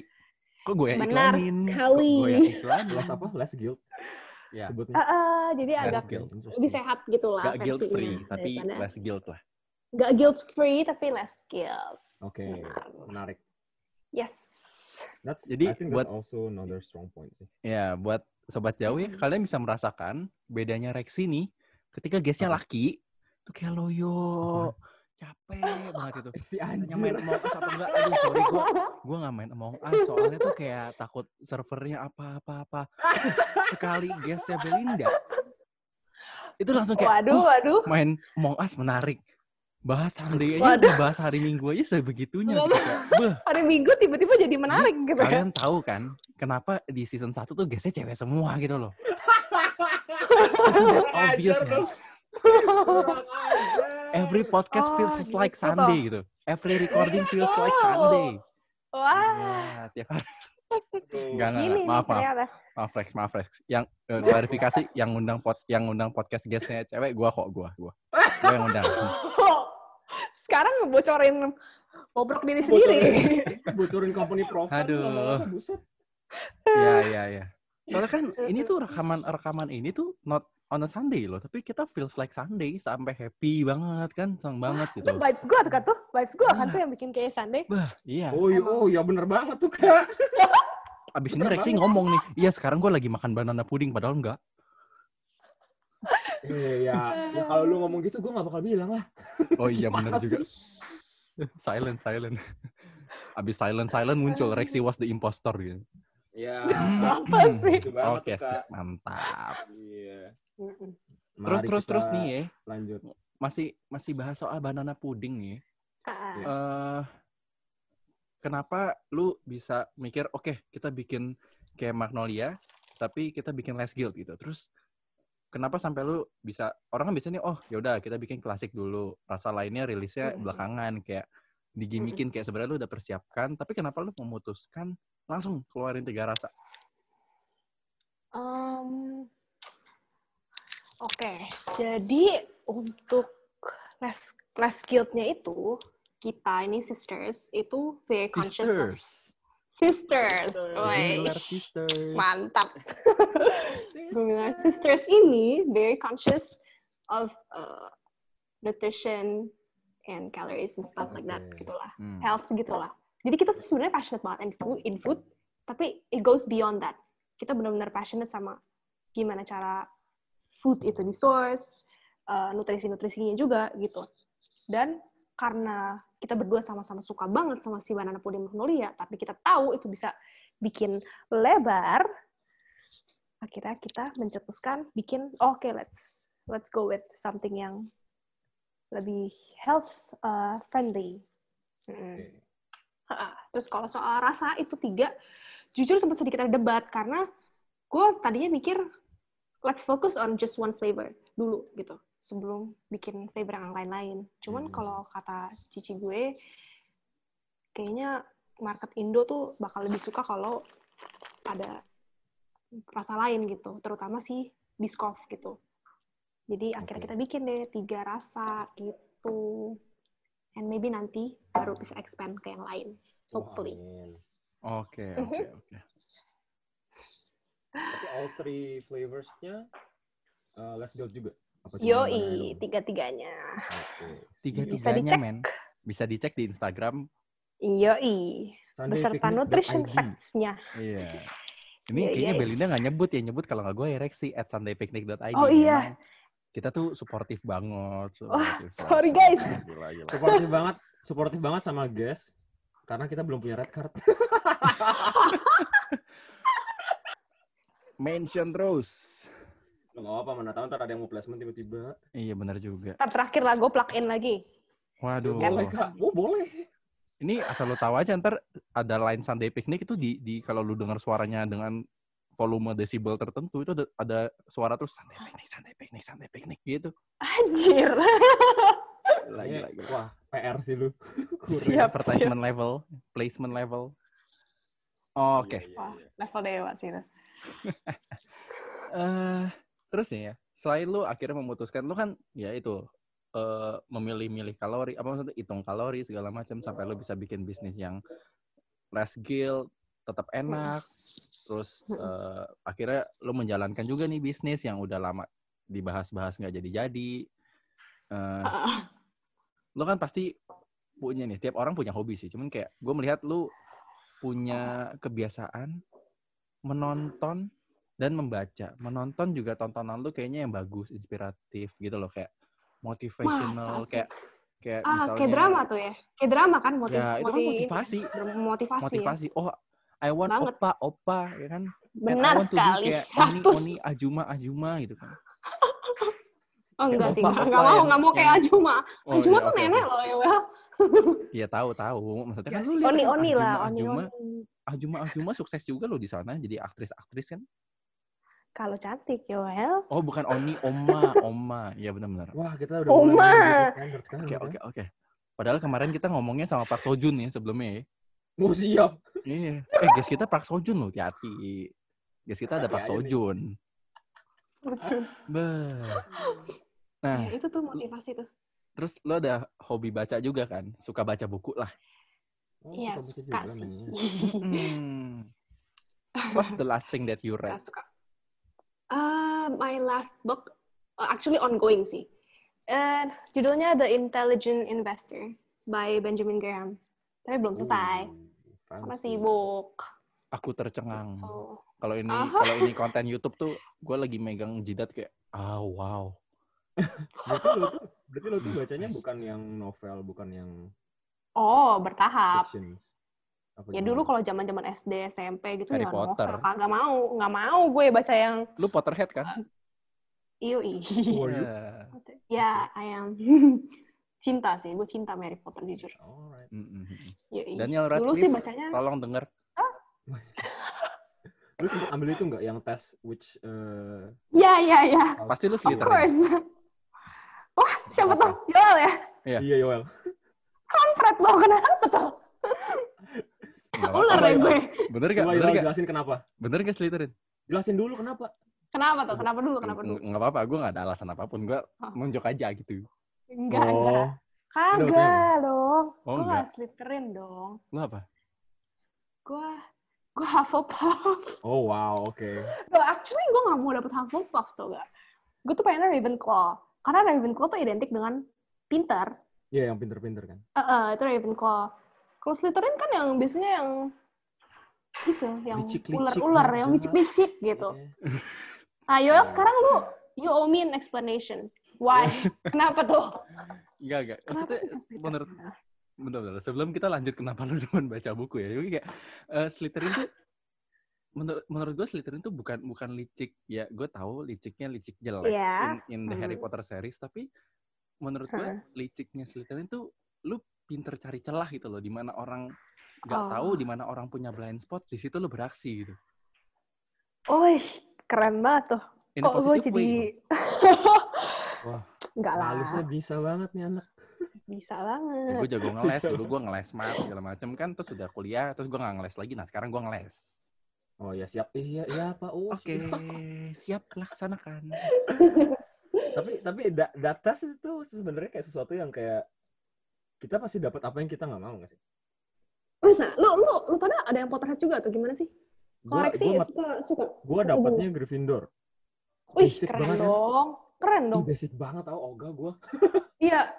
Kok gue yang Benar iklanin? sekali. Kok gue yang iklanin? Less apa? Less guilt. Ya. Sebutnya. Ah, ah, jadi Less agak guilt. lebih sehat gitu lah. Gak guilt versinya free, tapi daripada- less guilt lah. Gak guilt free, tapi less guilt. Oke, Benar. menarik. Yes. That's, Jadi I think buat- that's also another strong point sih. Ya, buat sobat jauh ya, Mm. kalian bisa merasakan bedanya Rexi nih ketika guestnya Apa? laki, tuh kayak loyo, capek banget itu. Si Tanya main Among Us atau enggak, aduh sorry gue gue gak main Among Us soalnya tuh kayak takut servernya apa-apa-apa. Sekali guestnya Belinda, itu langsung kayak, Waduh, "Oh, waduh. main Among Us menarik. Bahas Sunday aja udah bahas hari Minggu aja sebegitunya. Gitu. Hari Minggu tiba-tiba jadi menarik gitu ya. kalian tahu kan kenapa di season 1 tuh guestnya cewek semua gitu loh. Obvious kan? Every podcast Oh, feels like gitu Sunday gitu. Every recording feels like Wow. Sunday. Wah, Ya, tiap hari. Enggak, enggak, enggak. Maaf, maaf. ternyata. Maaf, Rex, maaf, Rex. Yang eh, klarifikasi, yang undang pod, yang undang podcast guestnya cewek, gua kok, gua, gua. Gua yang undang. Sekarang ngebocorin bobrok diri sendiri. Bocorin company profile. Aduh. buset. Iya, iya, iya. Soalnya kan ini tuh rekaman rekaman ini tuh not on a Sunday loh, tapi kita feels like Sunday sampai happy banget kan, seneng banget gitu. Itu vibes gue tuh kan tuh. Vibes gue kan tuh yang bikin kayak Sunday. Bah, iya. Oh, iya, oh, ya bener banget tuh, Kak. Abis ini bener banget. ngomong nih, iya sekarang gue lagi makan banana pudding, padahal enggak. Iya, ya, ya kalau lu ngomong gitu, gue gak bakal bilang lah. Oh iya bener juga. silent, silent. Abis silent, silent muncul, Rexi was the impostor gitu. Ya, Apa sih? gitu Oke, mantap. Iya. Mm-mm. Terus, terus, terus nih ya, Lanjut. masih masih bahas soal banana pudding nih. Ah. Iya. eh kenapa lu bisa mikir oke kita bikin kayak Magnolia tapi kita bikin less guilt gitu terus kenapa sampai lu bisa orang kan biasanya oh yaudah kita bikin klasik dulu rasa lainnya rilisnya belakangan kayak digimikin kayak sebenarnya lu udah persiapkan tapi kenapa lu memutuskan langsung keluarin tiga rasa Um, Oke, jadi untuk less less guilt-nya itu kita ini sisters itu very conscious of sisters. Regular sisters mantap. Bunga sisters ini very conscious of uh, nutrition and calories and stuff like that gitulah. Hmm. Health gitulah. Jadi kita sebenarnya passionate banget in food, in food, tapi it goes beyond that. Kita benar-benar passionate sama gimana cara food itu di source, uh, nutrisi-nutrisinya juga gitu. Dan karena kita berdua sama-sama suka banget sama si banana pudding magnolia, tapi kita tahu itu bisa bikin lebar, akhirnya kita mencetuskan bikin oke let's let's go with something yang lebih health uh, friendly. Mm. Oke. Ha-ha. Terus kalau soal rasa itu tiga, jujur sempat sedikit ada debat karena gue tadinya mikir let's focus on just one flavor dulu gitu sebelum bikin flavor yang lain-lain. Cuman Hmm. kalau kata cici gue, kayaknya market Indo tuh bakal lebih suka kalau ada rasa lain gitu, terutama si Biscoff gitu. Jadi akhirnya Oke. kita bikin deh tiga rasa gitu. And maybe nanti baru bisa expand ke yang lain. Wah, Hopefully. amin. oke oke oke Tapi all three flavors-nya uh, less guilt juga? Apa Yoi, tiga-tiganya. Oke. tiga Bisa tiganya dicek. men bisa dicek di Instagram Yoi. Beserta nutrition facts-nya. Iya. Ini Iya, kayaknya yes. Belinda nggak nyebut ya, nyebut kalau nggak gue ereksi at sundaypicnic.id. Oh, iya. Memang Kita tuh suportif banget. Wah, suportif sorry, guys. Gila, gila. Suportif banget, suportif banget sama guys. Karena kita belum punya red card. Mention terus. Nggak apa, mana tahu ntar ada yang mau placement tiba-tiba. Iya benar juga. Ntar terakhir lah, gue plug in lagi. Waduh. Boleh, Kak. Oh, boleh. Ini asal lo tahu aja ntar ada line Sunday Picnic itu di, di kalau lu dengar suaranya dengan volume desibel tertentu itu ada, ada suara terus Sunday Picnic, Sunday Picnic, Sunday Picnic gitu. Anjir. Gila, gila. Wah, PR sih lu. Kurang. Siap, Advertisement level, placement level. Oke. Iya, iya, Wah, iya. level dewa sih itu. Eh terus nih ya, selain lu akhirnya memutuskan, lu kan ya itu eh, memilih-milih kalori, apa maksudnya hitung kalori segala macam sampai lo bisa bikin bisnis yang less guilt, tetap enak. Terus eh, akhirnya lo menjalankan juga nih bisnis yang udah lama dibahas-bahas nggak jadi-jadi. Eh, lo kan pasti punya nih, tiap orang punya hobi sih. Cuman kayak gue melihat lu punya kebiasaan menonton dan membaca. Menonton juga tontonan lu kayaknya yang bagus, inspiratif gitu loh kayak motivational Masa sih? kayak kayak Ah, misalnya kayak drama tuh ya. Kayak drama kan motiv Ya, itu kan motiv- motivasi. motivasi. ya. Motivasi. Oh, I want Banget. opa, opa, ya kan? Benar sekali. kayak Oni, 100. Oni, Ajuma, Ajuma gitu kan. Oh enggak sih, enggak, enggak mau, yang- enggak mau kayak yang- Ajuma. Oh, Ajuma iya, tuh oke, nenek loh ya, Well. Iya tahu tahu. Maksudnya kan Ya lu sih. lihat Oni kan Oni lah, Ajuma, Oni Ajuma. Ajuma, Ajuma sukses juga loh di sana jadi aktris-aktris kan. Kalau cantik ya, Well. Oh, bukan Oni, Oma, Oma. Iya benar-benar. Wah, kita udah Oma. Oke, ya. oke, oke. Padahal kemarin kita ngomongnya sama Park Sojun ya sebelumnya ya. Mau siap. Iya. Eh, guys kita Park Sojun loh, hati-hati. Guys kita ada Hati aja nih. Sojun. Lucu. Nah, Ya, itu tuh motivasi tuh. terus lo ada hobi baca juga kan? Suka baca buku lah. Oh, Iya, suka suka juga sih. Hmm. What's the last thing that you Suka, read? suka. Uh, my last book, uh, actually ongoing sih. Uh, judulnya The Intelligent Investor by Benjamin Graham. Tapi belum selesai. Uh, Karena fancy. sibuk. Aku tercengang. So, Kalau ini Aha. kalau ini konten YouTube tuh gue lagi megang jidat kayak ah wow. Berarti lo tuh, berarti lo tuh bacanya bukan yang novel, bukan yang oh, bertahap. fictions. Apa Ya gimana? dulu kalau zaman-zaman SD, SMP gitu Harry ya Potter. novel. Kagak mau, nggak mau gue baca yang Lu Potterhead kan? iyo i. Ya. ya, I am. cinta sih, gue cinta Mary Potter jujur. Alright. Mm-mm. Yoi. Daniel Dulu sih Radcliffe, bacanya tolong denger. Lu sempat ambil itu nggak yang tes which uh, Ya, ya, ya. Pasti lu Of Slytherin. course. Wah, siapa Apa? tuh? Joel ya? Iya. Iya, Yoel. Kampret lo, kenapa tuh? Ular ya Yoel. gue. Bener gak? Coba Bener Yoel gak? jelasin kenapa. Bener gak Slytherin? Jelasin dulu kenapa. Kenapa tuh? Kenapa dulu? Kenapa dulu? Nggak nggak apa-apa, gue gak ada alasan apa pun. Gue nunjuk aja gitu. Enggak, enggak. Oh, Kagak kenapa? dong. Oh, gue enggak. gak Slytherin dong. Lu apa? Gue gue Hufflepuff. oh wow, oke. No, actually gue gak mau dapet Hufflepuff tuh gak. Gue tuh pengennya Ravenclaw. Karena Ravenclaw tuh identik dengan pintar. Iya, yang pinter-pinter kan. Eh, eh, itu Ravenclaw. Kalau Slytherin kan yang biasanya yang gitu, yang ular-ular, yang licik-licik gitu. Oke. Nah, Yoel Oh. sekarang lu, you owe me an explanation. Why? Kenapa tuh? Enggak, enggak. Maksudnya menurut Bentar-bentar. Sebelum kita lanjut kenapa lu demen baca buku ya. Jadi kayak eh, Slytherin tuh menurut menurut gue Slytherin tuh bukan bukan licik ya gue tahu liciknya licik jelek Iya. in, in the Harry Hmm. Potter series tapi menurut gue liciknya Slytherin tuh lu pinter cari celah gitu loh di mana orang nggak Oh. tahu di mana orang punya blind spot di situ lu beraksi gitu Wih, keren banget tuh. in Kok gue jadi... Wah, Enggak lah, Halusnya bisa banget nih anak. bisa ya, banget. gue jago ngeles dulu gue ngeles mat segala macam kan terus udah kuliah terus gue nggak ngeles lagi nah sekarang gue ngeles Oh ya siap. Iya, iya Pak. Oh, oke siap. siap laksanakan tapi tapi da- data itu sebenarnya kayak sesuatu yang kayak kita pasti dapat apa yang kita nggak mau nggak sih? Masa? Lu, lu, lu pada ada yang Potterhead juga tuh? Gimana sih? Gua, Koreksi, gua, suka, suka. gua dapatnya Gryffindor. Wih, Basic keren banget kan? dong. Keren Ih, dong. basic banget tau Oga gua. Iya,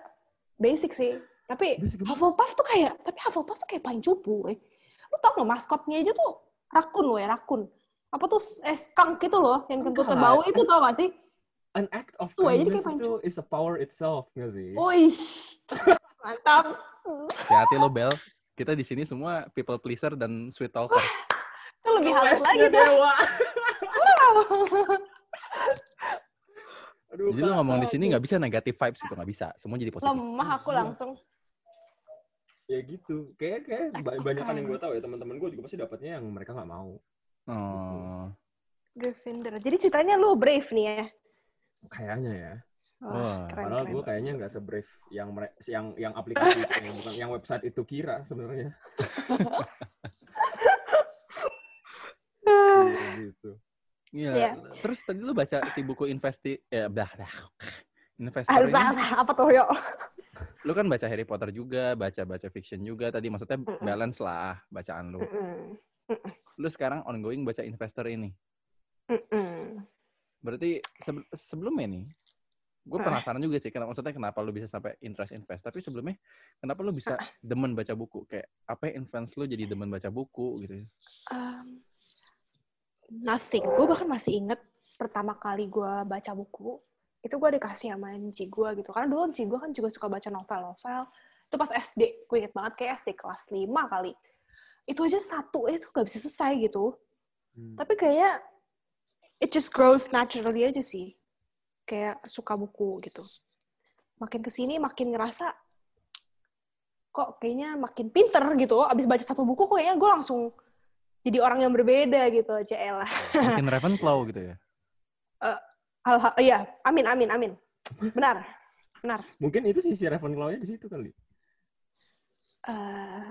basic sih. Tapi Basic banget. Hufflepuff tuh kayak, tapi Hufflepuff tuh kayak paling cupu, weh. Lu tau nggak maskotnya aja tuh rakun, weh, rakun. Apa tuh eh, skunk itu loh, yang kentutnya Enggak. bau itu tau gak sih? An act of Tuh, jadi kindness kayak itu is a power itself nggak sih? Wih, mantap. hati-hati lo Bel kita di sini semua people pleaser dan sweet talker Itu lebih halus lagi dewa. Aduh, jadi lo ngomong di sini nggak bisa negatif vibes gitu nggak bisa semua jadi positif Lemah aku langsung. Ya gitu. Kayak kayak banyak yang gue tahu ya teman-teman gue juga pasti dapatnya yang mereka nggak mau. oh Gryffindor. Jadi ceritanya lu brave nih ya? Kayaknya ya. Wah, keren, Padahal gue kayaknya nggak sebrave yang yang yang aplikasi itu, bukan yang website itu kira sebenarnya. Iya, gitu. Iya. Iya. Terus tadi lu baca si buku investi ya dah dah. Investor ini, apa tuh yuk? Lu kan baca Harry Potter juga, baca-baca fiction juga. Tadi maksudnya Mm-mm. balance lah bacaan lu. Mm-mm. Lu sekarang ongoing baca investor ini. Berarti sebe- sebelumnya nih, gue penasaran juga sih, kenapa, maksudnya kenapa lu bisa sampai interest invest. Tapi sebelumnya, kenapa lu bisa demen baca buku? Kayak apa yang influence lu jadi demen baca buku gitu? Um, nothing. Gue bahkan masih inget pertama kali gue baca buku, itu gue dikasih sama Nci gue gitu. Karena dulu Nci gue kan juga suka baca novel-novel. Itu pas SD, gue inget banget kayak SD kelas 5 kali. Itu aja satu, itu gak bisa selesai gitu. Hmm. Tapi kayak, it just grows naturally aja sih. Kayak suka buku gitu. Makin ke sini makin ngerasa, kok kayaknya makin pinter gitu. Abis baca satu buku, kok kayaknya gue langsung jadi orang yang berbeda gitu aja elah. Makin Ravenclaw gitu ya? Hal-hal, iya, amin, amin, amin. Benar, benar. Mungkin itu sih si Ravenclaw-nya di situ kali. Eh,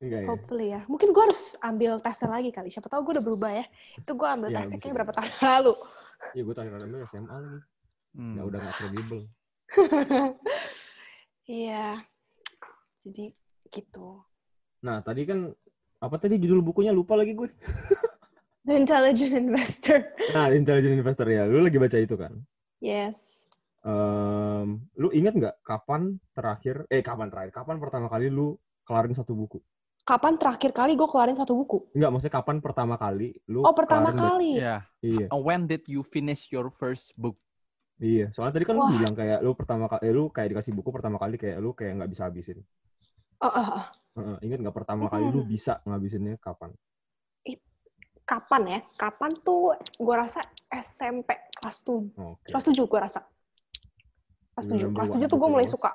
Enggak ya? hopefully ya. Mungkin gue harus ambil tesnya lagi kali. Siapa tahu gue udah berubah ya. Itu gue ambil Ya, tesnya kayaknya berapa tahun lalu. Iya, gue terakhir ambil SMA lagi. Hmm. Ya udah nggak kredibel. Iya. Jadi gitu. Nah, tadi kan apa tadi judul bukunya lupa lagi gue. The Intelligent Investor. Nah, Intelligent Investor ya. Lu lagi baca itu kan? Yes. Em, lu ingat nggak kapan terakhir? Eh, kapan terakhir? Kapan pertama kali lu kelarin satu buku? Kapan terakhir kali gue keluarin satu buku? Enggak, maksudnya kapan pertama kali lu Oh, pertama kelarin kali. Iya. Iya, Uh, When did you finish your first book? iya. Soalnya tadi kan lu Wah. bilang kayak lu pertama kali, eh, lu kayak dikasih buku pertama kali kayak lu kayak nggak bisa habisin. Oh, oh, oh. Heeh, ingat nggak pertama kali lu bisa ngabisinnya kapan? Kapan ya? Kapan tuh gue rasa SMP kelas 7. Oke. Kelas 7 gue rasa. Kelas You 7. remember Kelas 7 tuh gue mulai suka.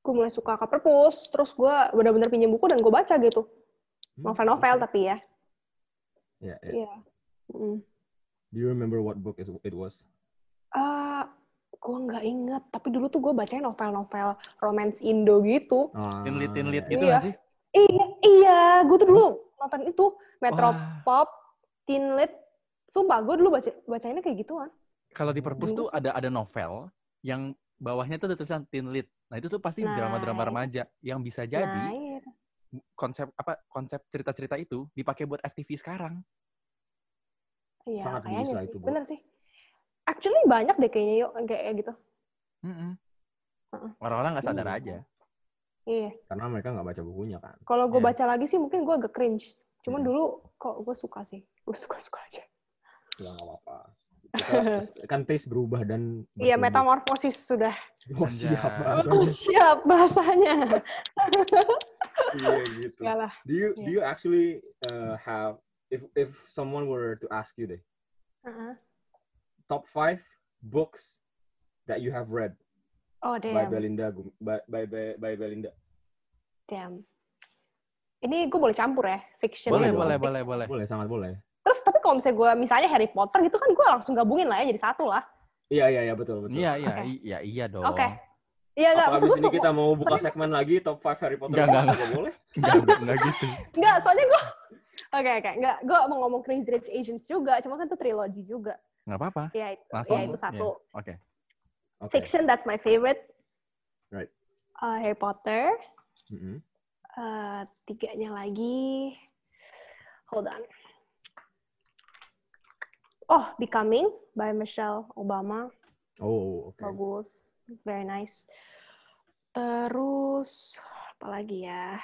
Gue mulai suka ke perpus. Terus gue bener-bener pinjam buku dan gue baca gitu. Hmm, Novel-novel oke. tapi ya. Ya, ya. Iya. Mm. Do you remember what book is- it was? Ah, gue nggak inget. Tapi dulu tuh gue bacanya novel-novel romance Indo gitu. Ah, Tinlit tinlit ya. gitu Iya. nggak sih? Iya, iya. Gue tuh dulu nonton itu Metro Wah. Pop, Teen Lit. Sumpah, gue dulu baca bacainnya kayak gituan. Kalau di perpus tuh ada ada novel yang bawahnya tuh ada tulisan teen lit. Nah itu tuh pasti Nah, drama-drama remaja yang bisa jadi Nah, iya. konsep apa konsep cerita-cerita itu dipakai buat FTV sekarang. Iya, Sangat kayaknya bisa sih. itu, Bu. Bener sih. Actually banyak deh kayaknya yuk kayak gitu. Mm-mm. Heeh. Orang-orang nggak sadar Iya. aja. Iya. Karena mereka nggak baca bukunya kan. Kalau gue Iya. baca lagi sih mungkin gue agak cringe. Cuman Hmm. dulu kok gue suka sih. Gue suka-suka aja. Ya nggak apa-apa. Kan taste berubah dan Iya, metamorfosis sudah. Oh, siap bahasanya. Oh, siap bahasanya. Iya gitu. Lah. Do you Iya. do you actually uh, have if if someone were to ask you deh Heeh. top five books that you have read Oh, by damn. Belinda Gum- by by by, by Belinda. damn. Ini gue boleh campur ya, fiction. Boleh, boleh, boleh, boleh. Boleh, sangat boleh. Terus tapi kalau misalnya gue misalnya Harry Potter gitu kan gue langsung gabungin lah ya jadi satu lah. Iya iya iya betul betul. Iya, iya, Oke. iya, iya dong. Oke. Iya enggak, maksud abis gue ini kita mau buka soalnya- segmen lagi top 5 Harry Potter? Enggak, enggak, Nggak boleh. Enggak, enggak, enggak gitu. Enggak, soalnya gue Oke, oke. Enggak, gue mau ngomong Crazy Rich Asians juga, cuma kan itu trilogi juga. Enggak apa-apa. Ya itu, Langsung. ya itu satu. Iya, Oke. Oke. Fiction, that's my favorite. Right. Uh, Harry Potter. Mm-mm. Uh, tiganya lagi. Hold on. Oh, Becoming by Michelle Obama. Oh, oke. Bagus. It's very nice. Terus, apa lagi ya?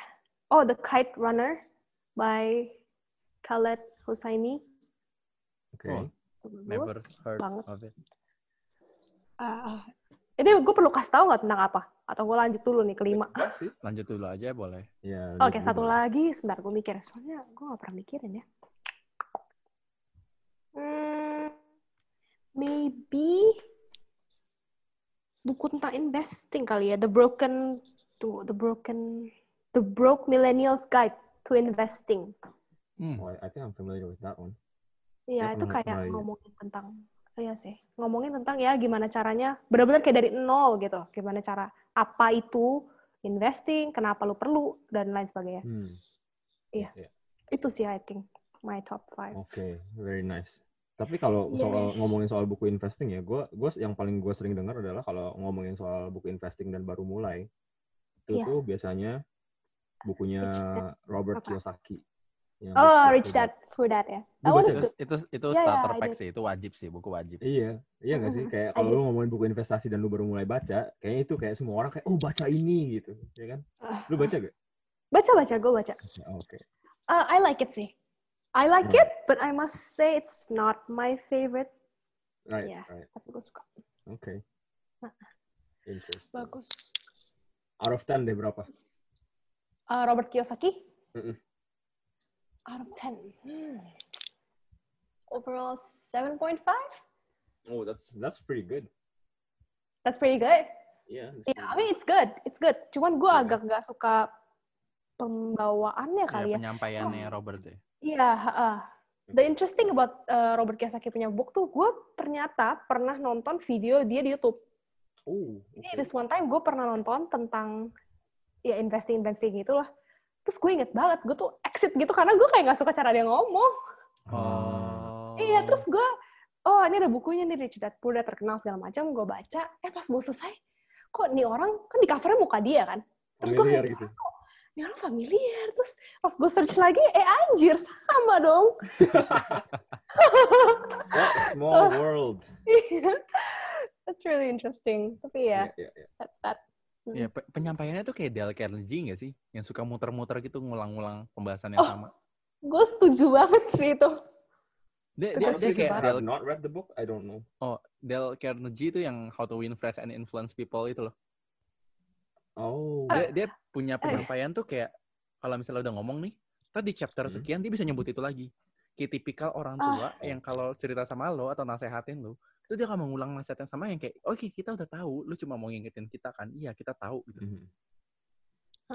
Oh, The Kite Runner by Khaled Hosseini. Oke. Oh. Bagus Never heard banget. of it. Ah, ini gue perlu kasih tahu nggak tentang apa? Atau gue lanjut dulu nih kelima? Lanjut dulu aja boleh. Ya, Oke, dulu satu boleh. lagi. Sebentar, gue mikir. Soalnya gue gak pernah mikirin ya. Hmm, maybe buku tentang investing kali ya. The Broken, tuh, The Broken, The Broke Millennials Guide to Investing. Hmm. Oh, I think I'm familiar with that one. Iya, itu kayak ngomongin tentang, iya sih, ngomongin tentang ya gimana caranya, benar-benar kayak dari nol gitu, gimana cara apa itu investing, kenapa lu perlu dan lain sebagainya. Hmm. Iya. Iya. Itu sih I think my top five. Oke, very nice. Tapi kalau soal ngomongin soal buku investing ya, gue gue yang paling gue sering dengar adalah kalau ngomongin soal buku investing dan baru mulai, itu Iya. tuh biasanya bukunya. Robert Apa? Kiyosaki. Yang Oh, Rich Rich Dad Poor Dad ya. That one is Itu good. itu, itu Yeah, yeah, starter I pack sih, itu wajib sih, buku wajib. Iya, iya nggak sih? Kayak kalau lu ngomongin buku investasi dan lu baru mulai baca, kayaknya itu kayak semua orang kayak, oh baca ini gitu, ya kan? Ah, Lu baca gak? Baca baca, gue baca. Oke. Uh, I like it sih. I like Hmm. it, but I must say it's not my favorite. Right, Iya. right. Tapi gue suka. Oke. Nah. Interesting. Bagus. Out of 10 deh berapa? Uh, Robert Kiyosaki. Mm-mm. Out of 10. Hmm. Overall 7.5. Oh, that's that's pretty good. That's pretty good. Iya. Yeah, I pretty mean it's good. It's good. Cuman gue Iya. agak nggak suka pembawaannya Ya, kali ya. penyampaiannya Robert ya. Iya, heeh. The interesting about uh, Robert Kiyosaki punya book tuh, gue ternyata pernah nonton video dia di YouTube. Oh, Jadi oke. this one time gue pernah nonton tentang ya investing investing gitu lah. Terus gue inget banget, gue tuh exit gitu karena gue kayak nggak suka cara dia ngomong. Oh. Iya, terus gue, oh ini ada bukunya nih Rich Dad Poor Dad terkenal segala macam. Gue baca, eh pas gue selesai, kok nih orang kan di covernya muka dia kan. Terus gue kayak, gitu. kok ini orang familiar. Terus pas gue search lagi, eh anjir sama dong. What a small world. That's really interesting. Tapi ya, Iya, iya, iya. that, that. Ya, pe- penyampaiannya tuh kayak Dale Carnegie nggak sih? Yang suka muter-muter gitu, ngulang-ngulang pembahasan yang Oh. sama. Gue setuju banget sih itu. Dia, dia, dia kayak Dale, not read the book, I don't know. oh, Dale Carnegie itu yang How to Win Friends and Influence People itu loh. Oh. Dia, dia punya eh. penyampaian tuh kayak, kalau misalnya udah ngomong nih, tadi chapter Hmm. sekian, dia bisa nyebut itu lagi. Kayak tipikal orang Ah. tua yang kalau cerita sama lo atau nasehatin lo, itu dia akan mengulang nasihat yang sama yang kayak, oke kita udah tahu, lu cuma mau ngingetin kita kan? Iya, kita tahu. Gitu. Mhm.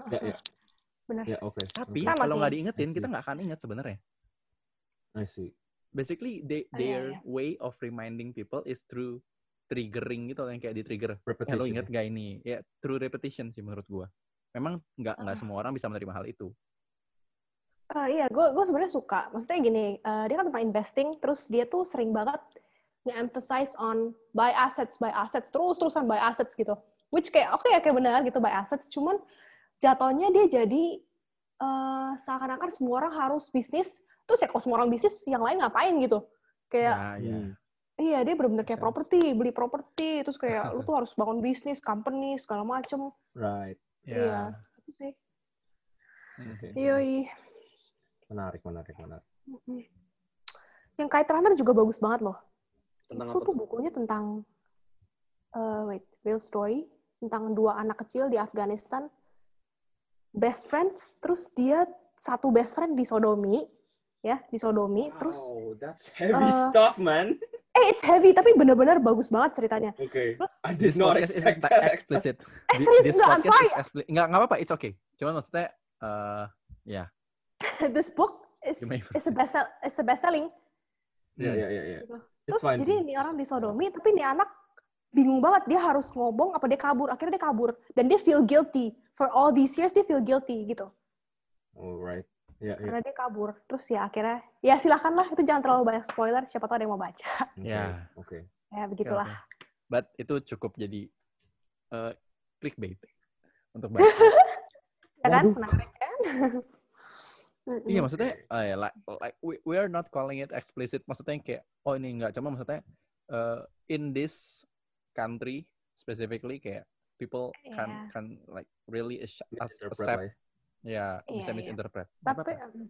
Ya, ya, Benar. ya, oke. Tapi. Sama kalau nggak diingetin, kita nggak akan inget sebenarnya. I see. basically they, Ah, iya, their iya. way of reminding people is through triggering gitu yang kayak di trigger. Eh, Repetition. lo inget gak ini? Ya through repetition sih menurut gua. Memang nggak nggak Ah. semua orang bisa menerima hal itu. Eh, iya, gue gue sebenarnya suka. Maksudnya gini, eh, dia kan tentang investing, terus dia tuh sering banget nge-emphasize on buy assets, buy assets, terus-terusan buy assets gitu. Which kayak, oke ya kayak benar gitu buy assets, cuman jatuhnya dia jadi eh, seakan-akan semua orang harus bisnis, terus ya kalau semua orang bisnis, yang lain ngapain gitu. Kayak, Nah, ya. Hmm. iya dia benar-benar kayak properti, beli properti, terus kayak lu tuh harus bangun bisnis, company, segala macem. Right. Ya. Iya. Itu sih. Oke. Yoi. Menarik, menarik, menarik. Yang Kite Runner juga bagus banget loh. Tentang itu apa tuh bukunya tentang eh, wait real story tentang dua anak kecil di Afghanistan best friends terus dia satu best friend disodomi ya disodomi terus Wow, that's heavy eh, stuff, man. eh it's heavy tapi bener-bener bagus banget ceritanya Oke. terus I did not expect expe- that. explicit. Eh, serius? This Nggak, I'm sorry. is explicit. Nggak, nggak apa-apa, it's okay. Cuman maksudnya, eh ya. this book is is a best is a best selling Iya, iya, iya, iya. Terus fine jadi sih. ini orang disodomi tapi ini anak bingung banget dia harus ngomong apa dia kabur akhirnya dia kabur dan dia feel guilty for all these years dia feel guilty gitu Alright. Iya, iya. karena dia kabur terus ya akhirnya ya silakanlah itu jangan terlalu banyak spoiler siapa tahu ada yang mau baca Ya. Oke. ya Oke, begitulah oke. But itu cukup jadi eh, clickbait untuk baca. ya kan menarik kan. Iya maksudnya eh, ya, like, like we, we are not calling it explicit maksudnya yang kayak oh ini enggak cuma maksudnya eh, in this country specifically kayak people can Iya. can like really Misinterpret accept ya. bisa Iya, iya. misinterpret. Nggak tapi mm,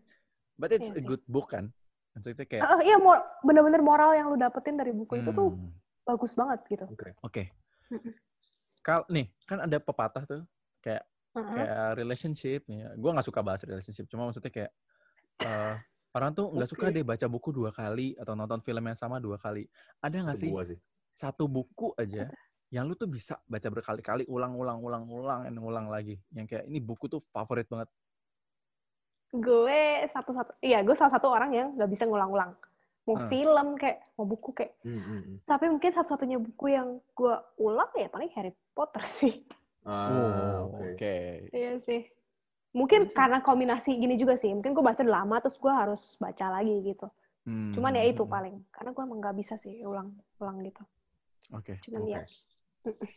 but it's iya a good book kan. Maksudnya kayak eh, iya mo- bener-bener moral yang lu dapetin dari buku itu tuh hmm, bagus banget gitu Oke. Mm-mm. Kal nih kan ada pepatah tuh kayak Heeh. kayak relationship ya. Gue nggak suka bahas relationship, cuma maksudnya kayak eh, orang tuh nggak suka Oke. deh baca buku dua kali atau nonton film yang sama dua kali. Ada nggak sih gua sih. satu buku aja yang lu tuh bisa baca berkali-kali, ulang-ulang-ulang-ulang, dan ulang lagi. Yang kayak ini buku tuh favorit banget. gue satu-satu iya gue salah satu orang yang nggak bisa ngulang-ulang mau Hmm. film kayak mau buku kayak Hmm, hmm, hmm. tapi mungkin satu-satunya buku yang gue ulang ya paling Harry Potter sih Ah, Oh, oke. Iya sih. Mungkin Iya sih. karena kombinasi gini juga sih. Mungkin gue baca lama terus gue harus baca lagi gitu. Hmm. Cuman ya itu paling. Karena gue emang nggak bisa sih ulang ulang gitu. Oke. Cuman ya. Oke.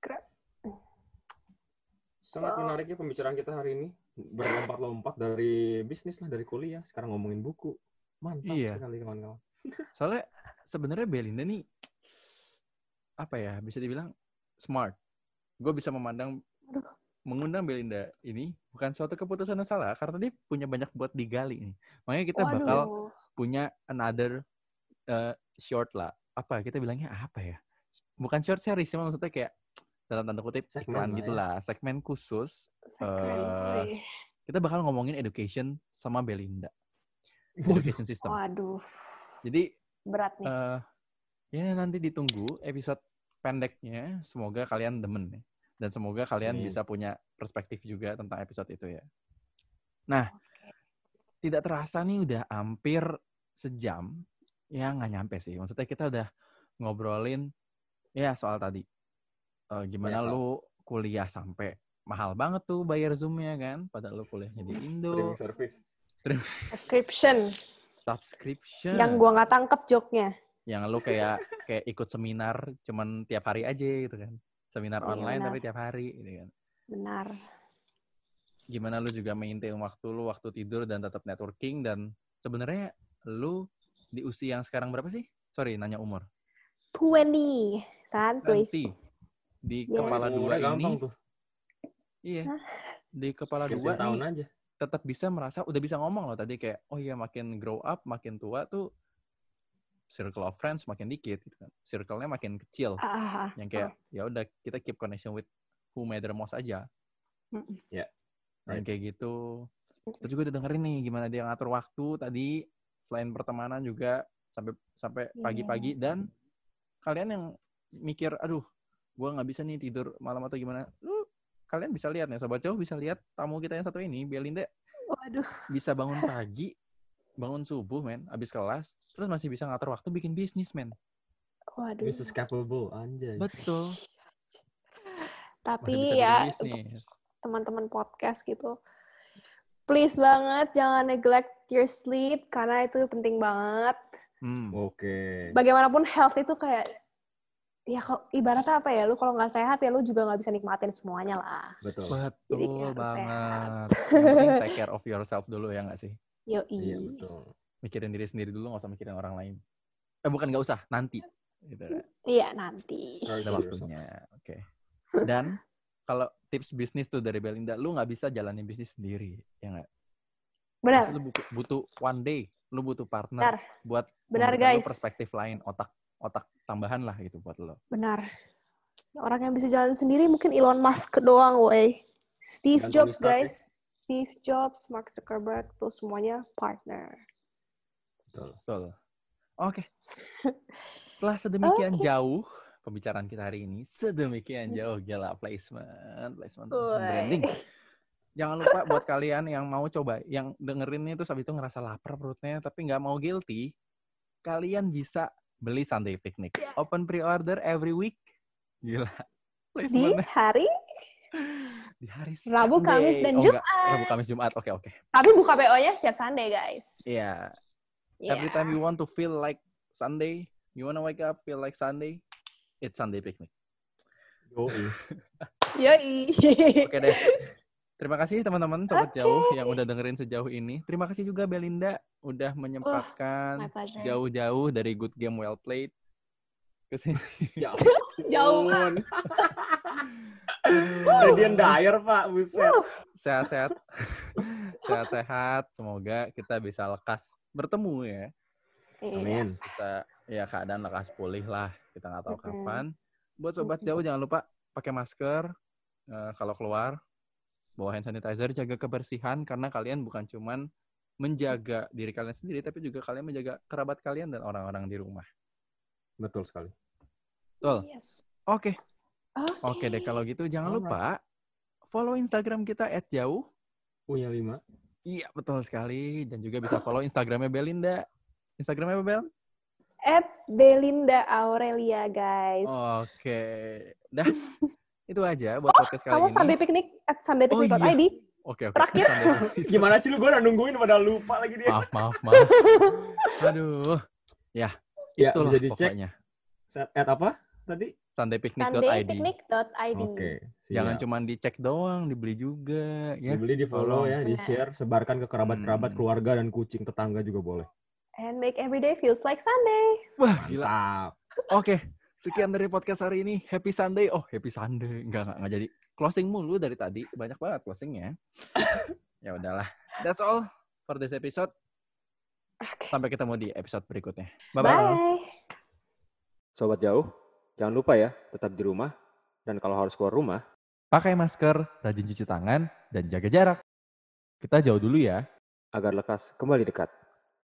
Keren. Sangat Wow. menarik ya pembicaraan kita hari ini. Berlompat-lompat dari bisnis lah, dari kuliah. Sekarang ngomongin buku. Mantap Iya. sekali kawan-kawan. Soalnya sebenarnya Belinda nih apa ya bisa dibilang smart. Gue bisa memandang Aduh. mengundang Belinda ini bukan suatu keputusan yang salah karena dia punya banyak buat digali nih. Makanya kita bakal Waduh. punya another uh, short lah. Apa kita bilangnya apa ya? Bukan short series, cuma maksudnya kayak dalam tanda kutip Segmen iklan lah ya. gitulah, segmen khusus. Segmen. eh, Wih. Kita bakal ngomongin education sama Belinda. Education system. Waduh. Jadi Berat nih. eh ya nanti ditunggu episode pendeknya. Semoga kalian demen ya. Dan semoga kalian Amin. bisa punya perspektif juga tentang episode itu ya. Nah, tidak terasa nih udah hampir sejam. Ya nggak nyampe sih. Maksudnya kita udah ngobrolin ya soal tadi. Eh, gimana hal. lu kuliah sampai mahal banget tuh bayar Zoom-nya kan. Padahal lu kuliahnya di Indo. Streaming service. Subscription. Subscription. Yang gua nggak tangkep joknya. Yang lu kayak kayak ikut seminar cuman tiap hari aja gitu kan seminar Iya, online benar. tapi tiap hari gitu kan Benar. gimana lu juga maintain waktu lu waktu tidur dan tetap networking dan sebenarnya lu di usia yang sekarang berapa sih sorry nanya umur 20. Santuy. nanti di Yes. kepala dua Umurnya gampang ini tuh. iya Hah? di kepala dua tahun nih aja. tetap bisa merasa udah bisa ngomong loh tadi kayak oh iya makin grow up makin tua tuh circle of friends makin dikit gitu kan circle-nya makin kecil Ah, ah, yang kayak ya udah kita keep connection with who matter most aja. Ya. dan Right. kayak gitu terus juga udah dengerin nih gimana dia ngatur waktu tadi selain pertemanan juga sampai sampai Iya. pagi-pagi dan kalian yang mikir aduh gua nggak bisa nih tidur malam atau gimana lu kalian bisa lihat nih sobat jauh bisa lihat tamu kita yang satu ini Belinda Waduh. bisa bangun pagi bangun subuh men abis kelas terus masih bisa ngatur waktu bikin bisnis men Waduh. Mrs. Capable, anjay. betul Tapi ya bisnis teman-teman podcast gitu, please banget jangan neglect your sleep karena itu penting banget. hmm. Oke. Bagaimanapun health itu kayak ya kok ibaratnya apa ya lu kalau nggak sehat ya lu juga nggak bisa nikmatin semuanya lah. Betul. Jadi Betul harus banget. Take care of yourself dulu ya nggak sih? Yo Iya, betul. Mikirin diri sendiri dulu, nggak usah mikirin orang lain. Eh bukan nggak usah, nanti. Gitu. kan. Iya nanti. Ada waktunya. Oke. Dan kalau tips bisnis tuh dari Belinda, lu nggak bisa jalanin bisnis sendiri, ya nggak? Benar, Lu butuh, butuh one day, lu butuh partner Benar. buat benar guys, perspektif lain, otak otak tambahan lah gitu buat lo. benar. Orang yang bisa jalan sendiri mungkin Elon Musk doang, woi. Steve Dan Jobs guys, Steve Jobs, Mark Zuckerberg tuh semuanya partner. Betul. Betul. Oke. Setelah sedemikian Oke. jauh pembicaraan kita hari ini, sedemikian jauh gila placement, placement, branding. Jangan lupa buat kalian yang mau coba, yang dengerin itu habis itu ngerasa lapar perutnya tapi nggak mau guilty, kalian bisa beli Sunday Picnic. Ya. Open pre-order every week. Gila. Di Placementnya hari di hari Rabu, Sunday. Kamis, dan Oh, enggak. Jumat. Rabu, Kamis, Jumat. Oke, oke. Tapi buka PO-nya setiap Sunday, guys. Iya. Iya. Every time you want to feel like Sunday, you wanna wake up feel like Sunday, it's Sunday picnic. Yoi. Yoi. Oke deh. Terima kasih teman-teman sobat Oke. jauh yang udah dengerin sejauh ini. Terima kasih juga Belinda udah menyempatkan jauh-jauh dari good game well played ke sini. Ya Jauh, Radiant Dyer, Pak. Buset. Sehat-sehat. Sehat-sehat. Semoga kita bisa lekas bertemu ya. Iya. Amin. Bisa ya keadaan lekas pulih lah. Kita nggak tahu kapan. Buat sobat jauh jangan lupa pakai masker eh, kalau keluar. Bawa hand sanitizer, jaga kebersihan karena kalian bukan cuman menjaga diri kalian sendiri tapi juga kalian menjaga kerabat kalian dan orang-orang di rumah. Betul sekali. Betul. Yes. Oke. Oke. Oke deh kalau gitu jangan Alright. lupa follow Instagram kita @jauh. Punya lima. Iya betul sekali dan juga bisa follow Instagramnya Belinda. Instagramnya apa Bel? At Belinda Aurelia, guys. Oke. Dah. Itu aja buat podcast kali Kamu ini. Sunday Picnic at sundaypicnic.id. Oke, oke. Terakhir. Sunday. Gimana sih lu? Gue udah nungguin padahal lupa lagi dia. Maaf, maaf, maaf. Aduh. ya, Itulah bisa dicek. pokoknya. At apa tadi? Sundaypicnic.id. Sundaypicnic.id. Oke. Jangan siap. cuma dicek doang, dibeli juga ya. Dibeli, di follow ya, Benar. di share, sebarkan ke kerabat-kerabat, Hmm. keluarga dan kucing tetangga juga boleh. And make every day feels like Sunday. Wah, gila. Oke, sekian dari podcast hari ini. Happy Sunday. Oh, happy Sunday. Enggak, enggak, enggak jadi. Closing mulu dari tadi. Banyak banget closingnya. ya udahlah. That's all for this episode. Oke. Sampai ketemu di episode berikutnya. Bye. Bye-bye. Sobat jauh, jangan lupa ya, tetap di rumah. Dan kalau harus keluar rumah, Pakai masker, rajin cuci tangan, dan jaga jarak. Kita jauh dulu ya. agar lekas kembali dekat.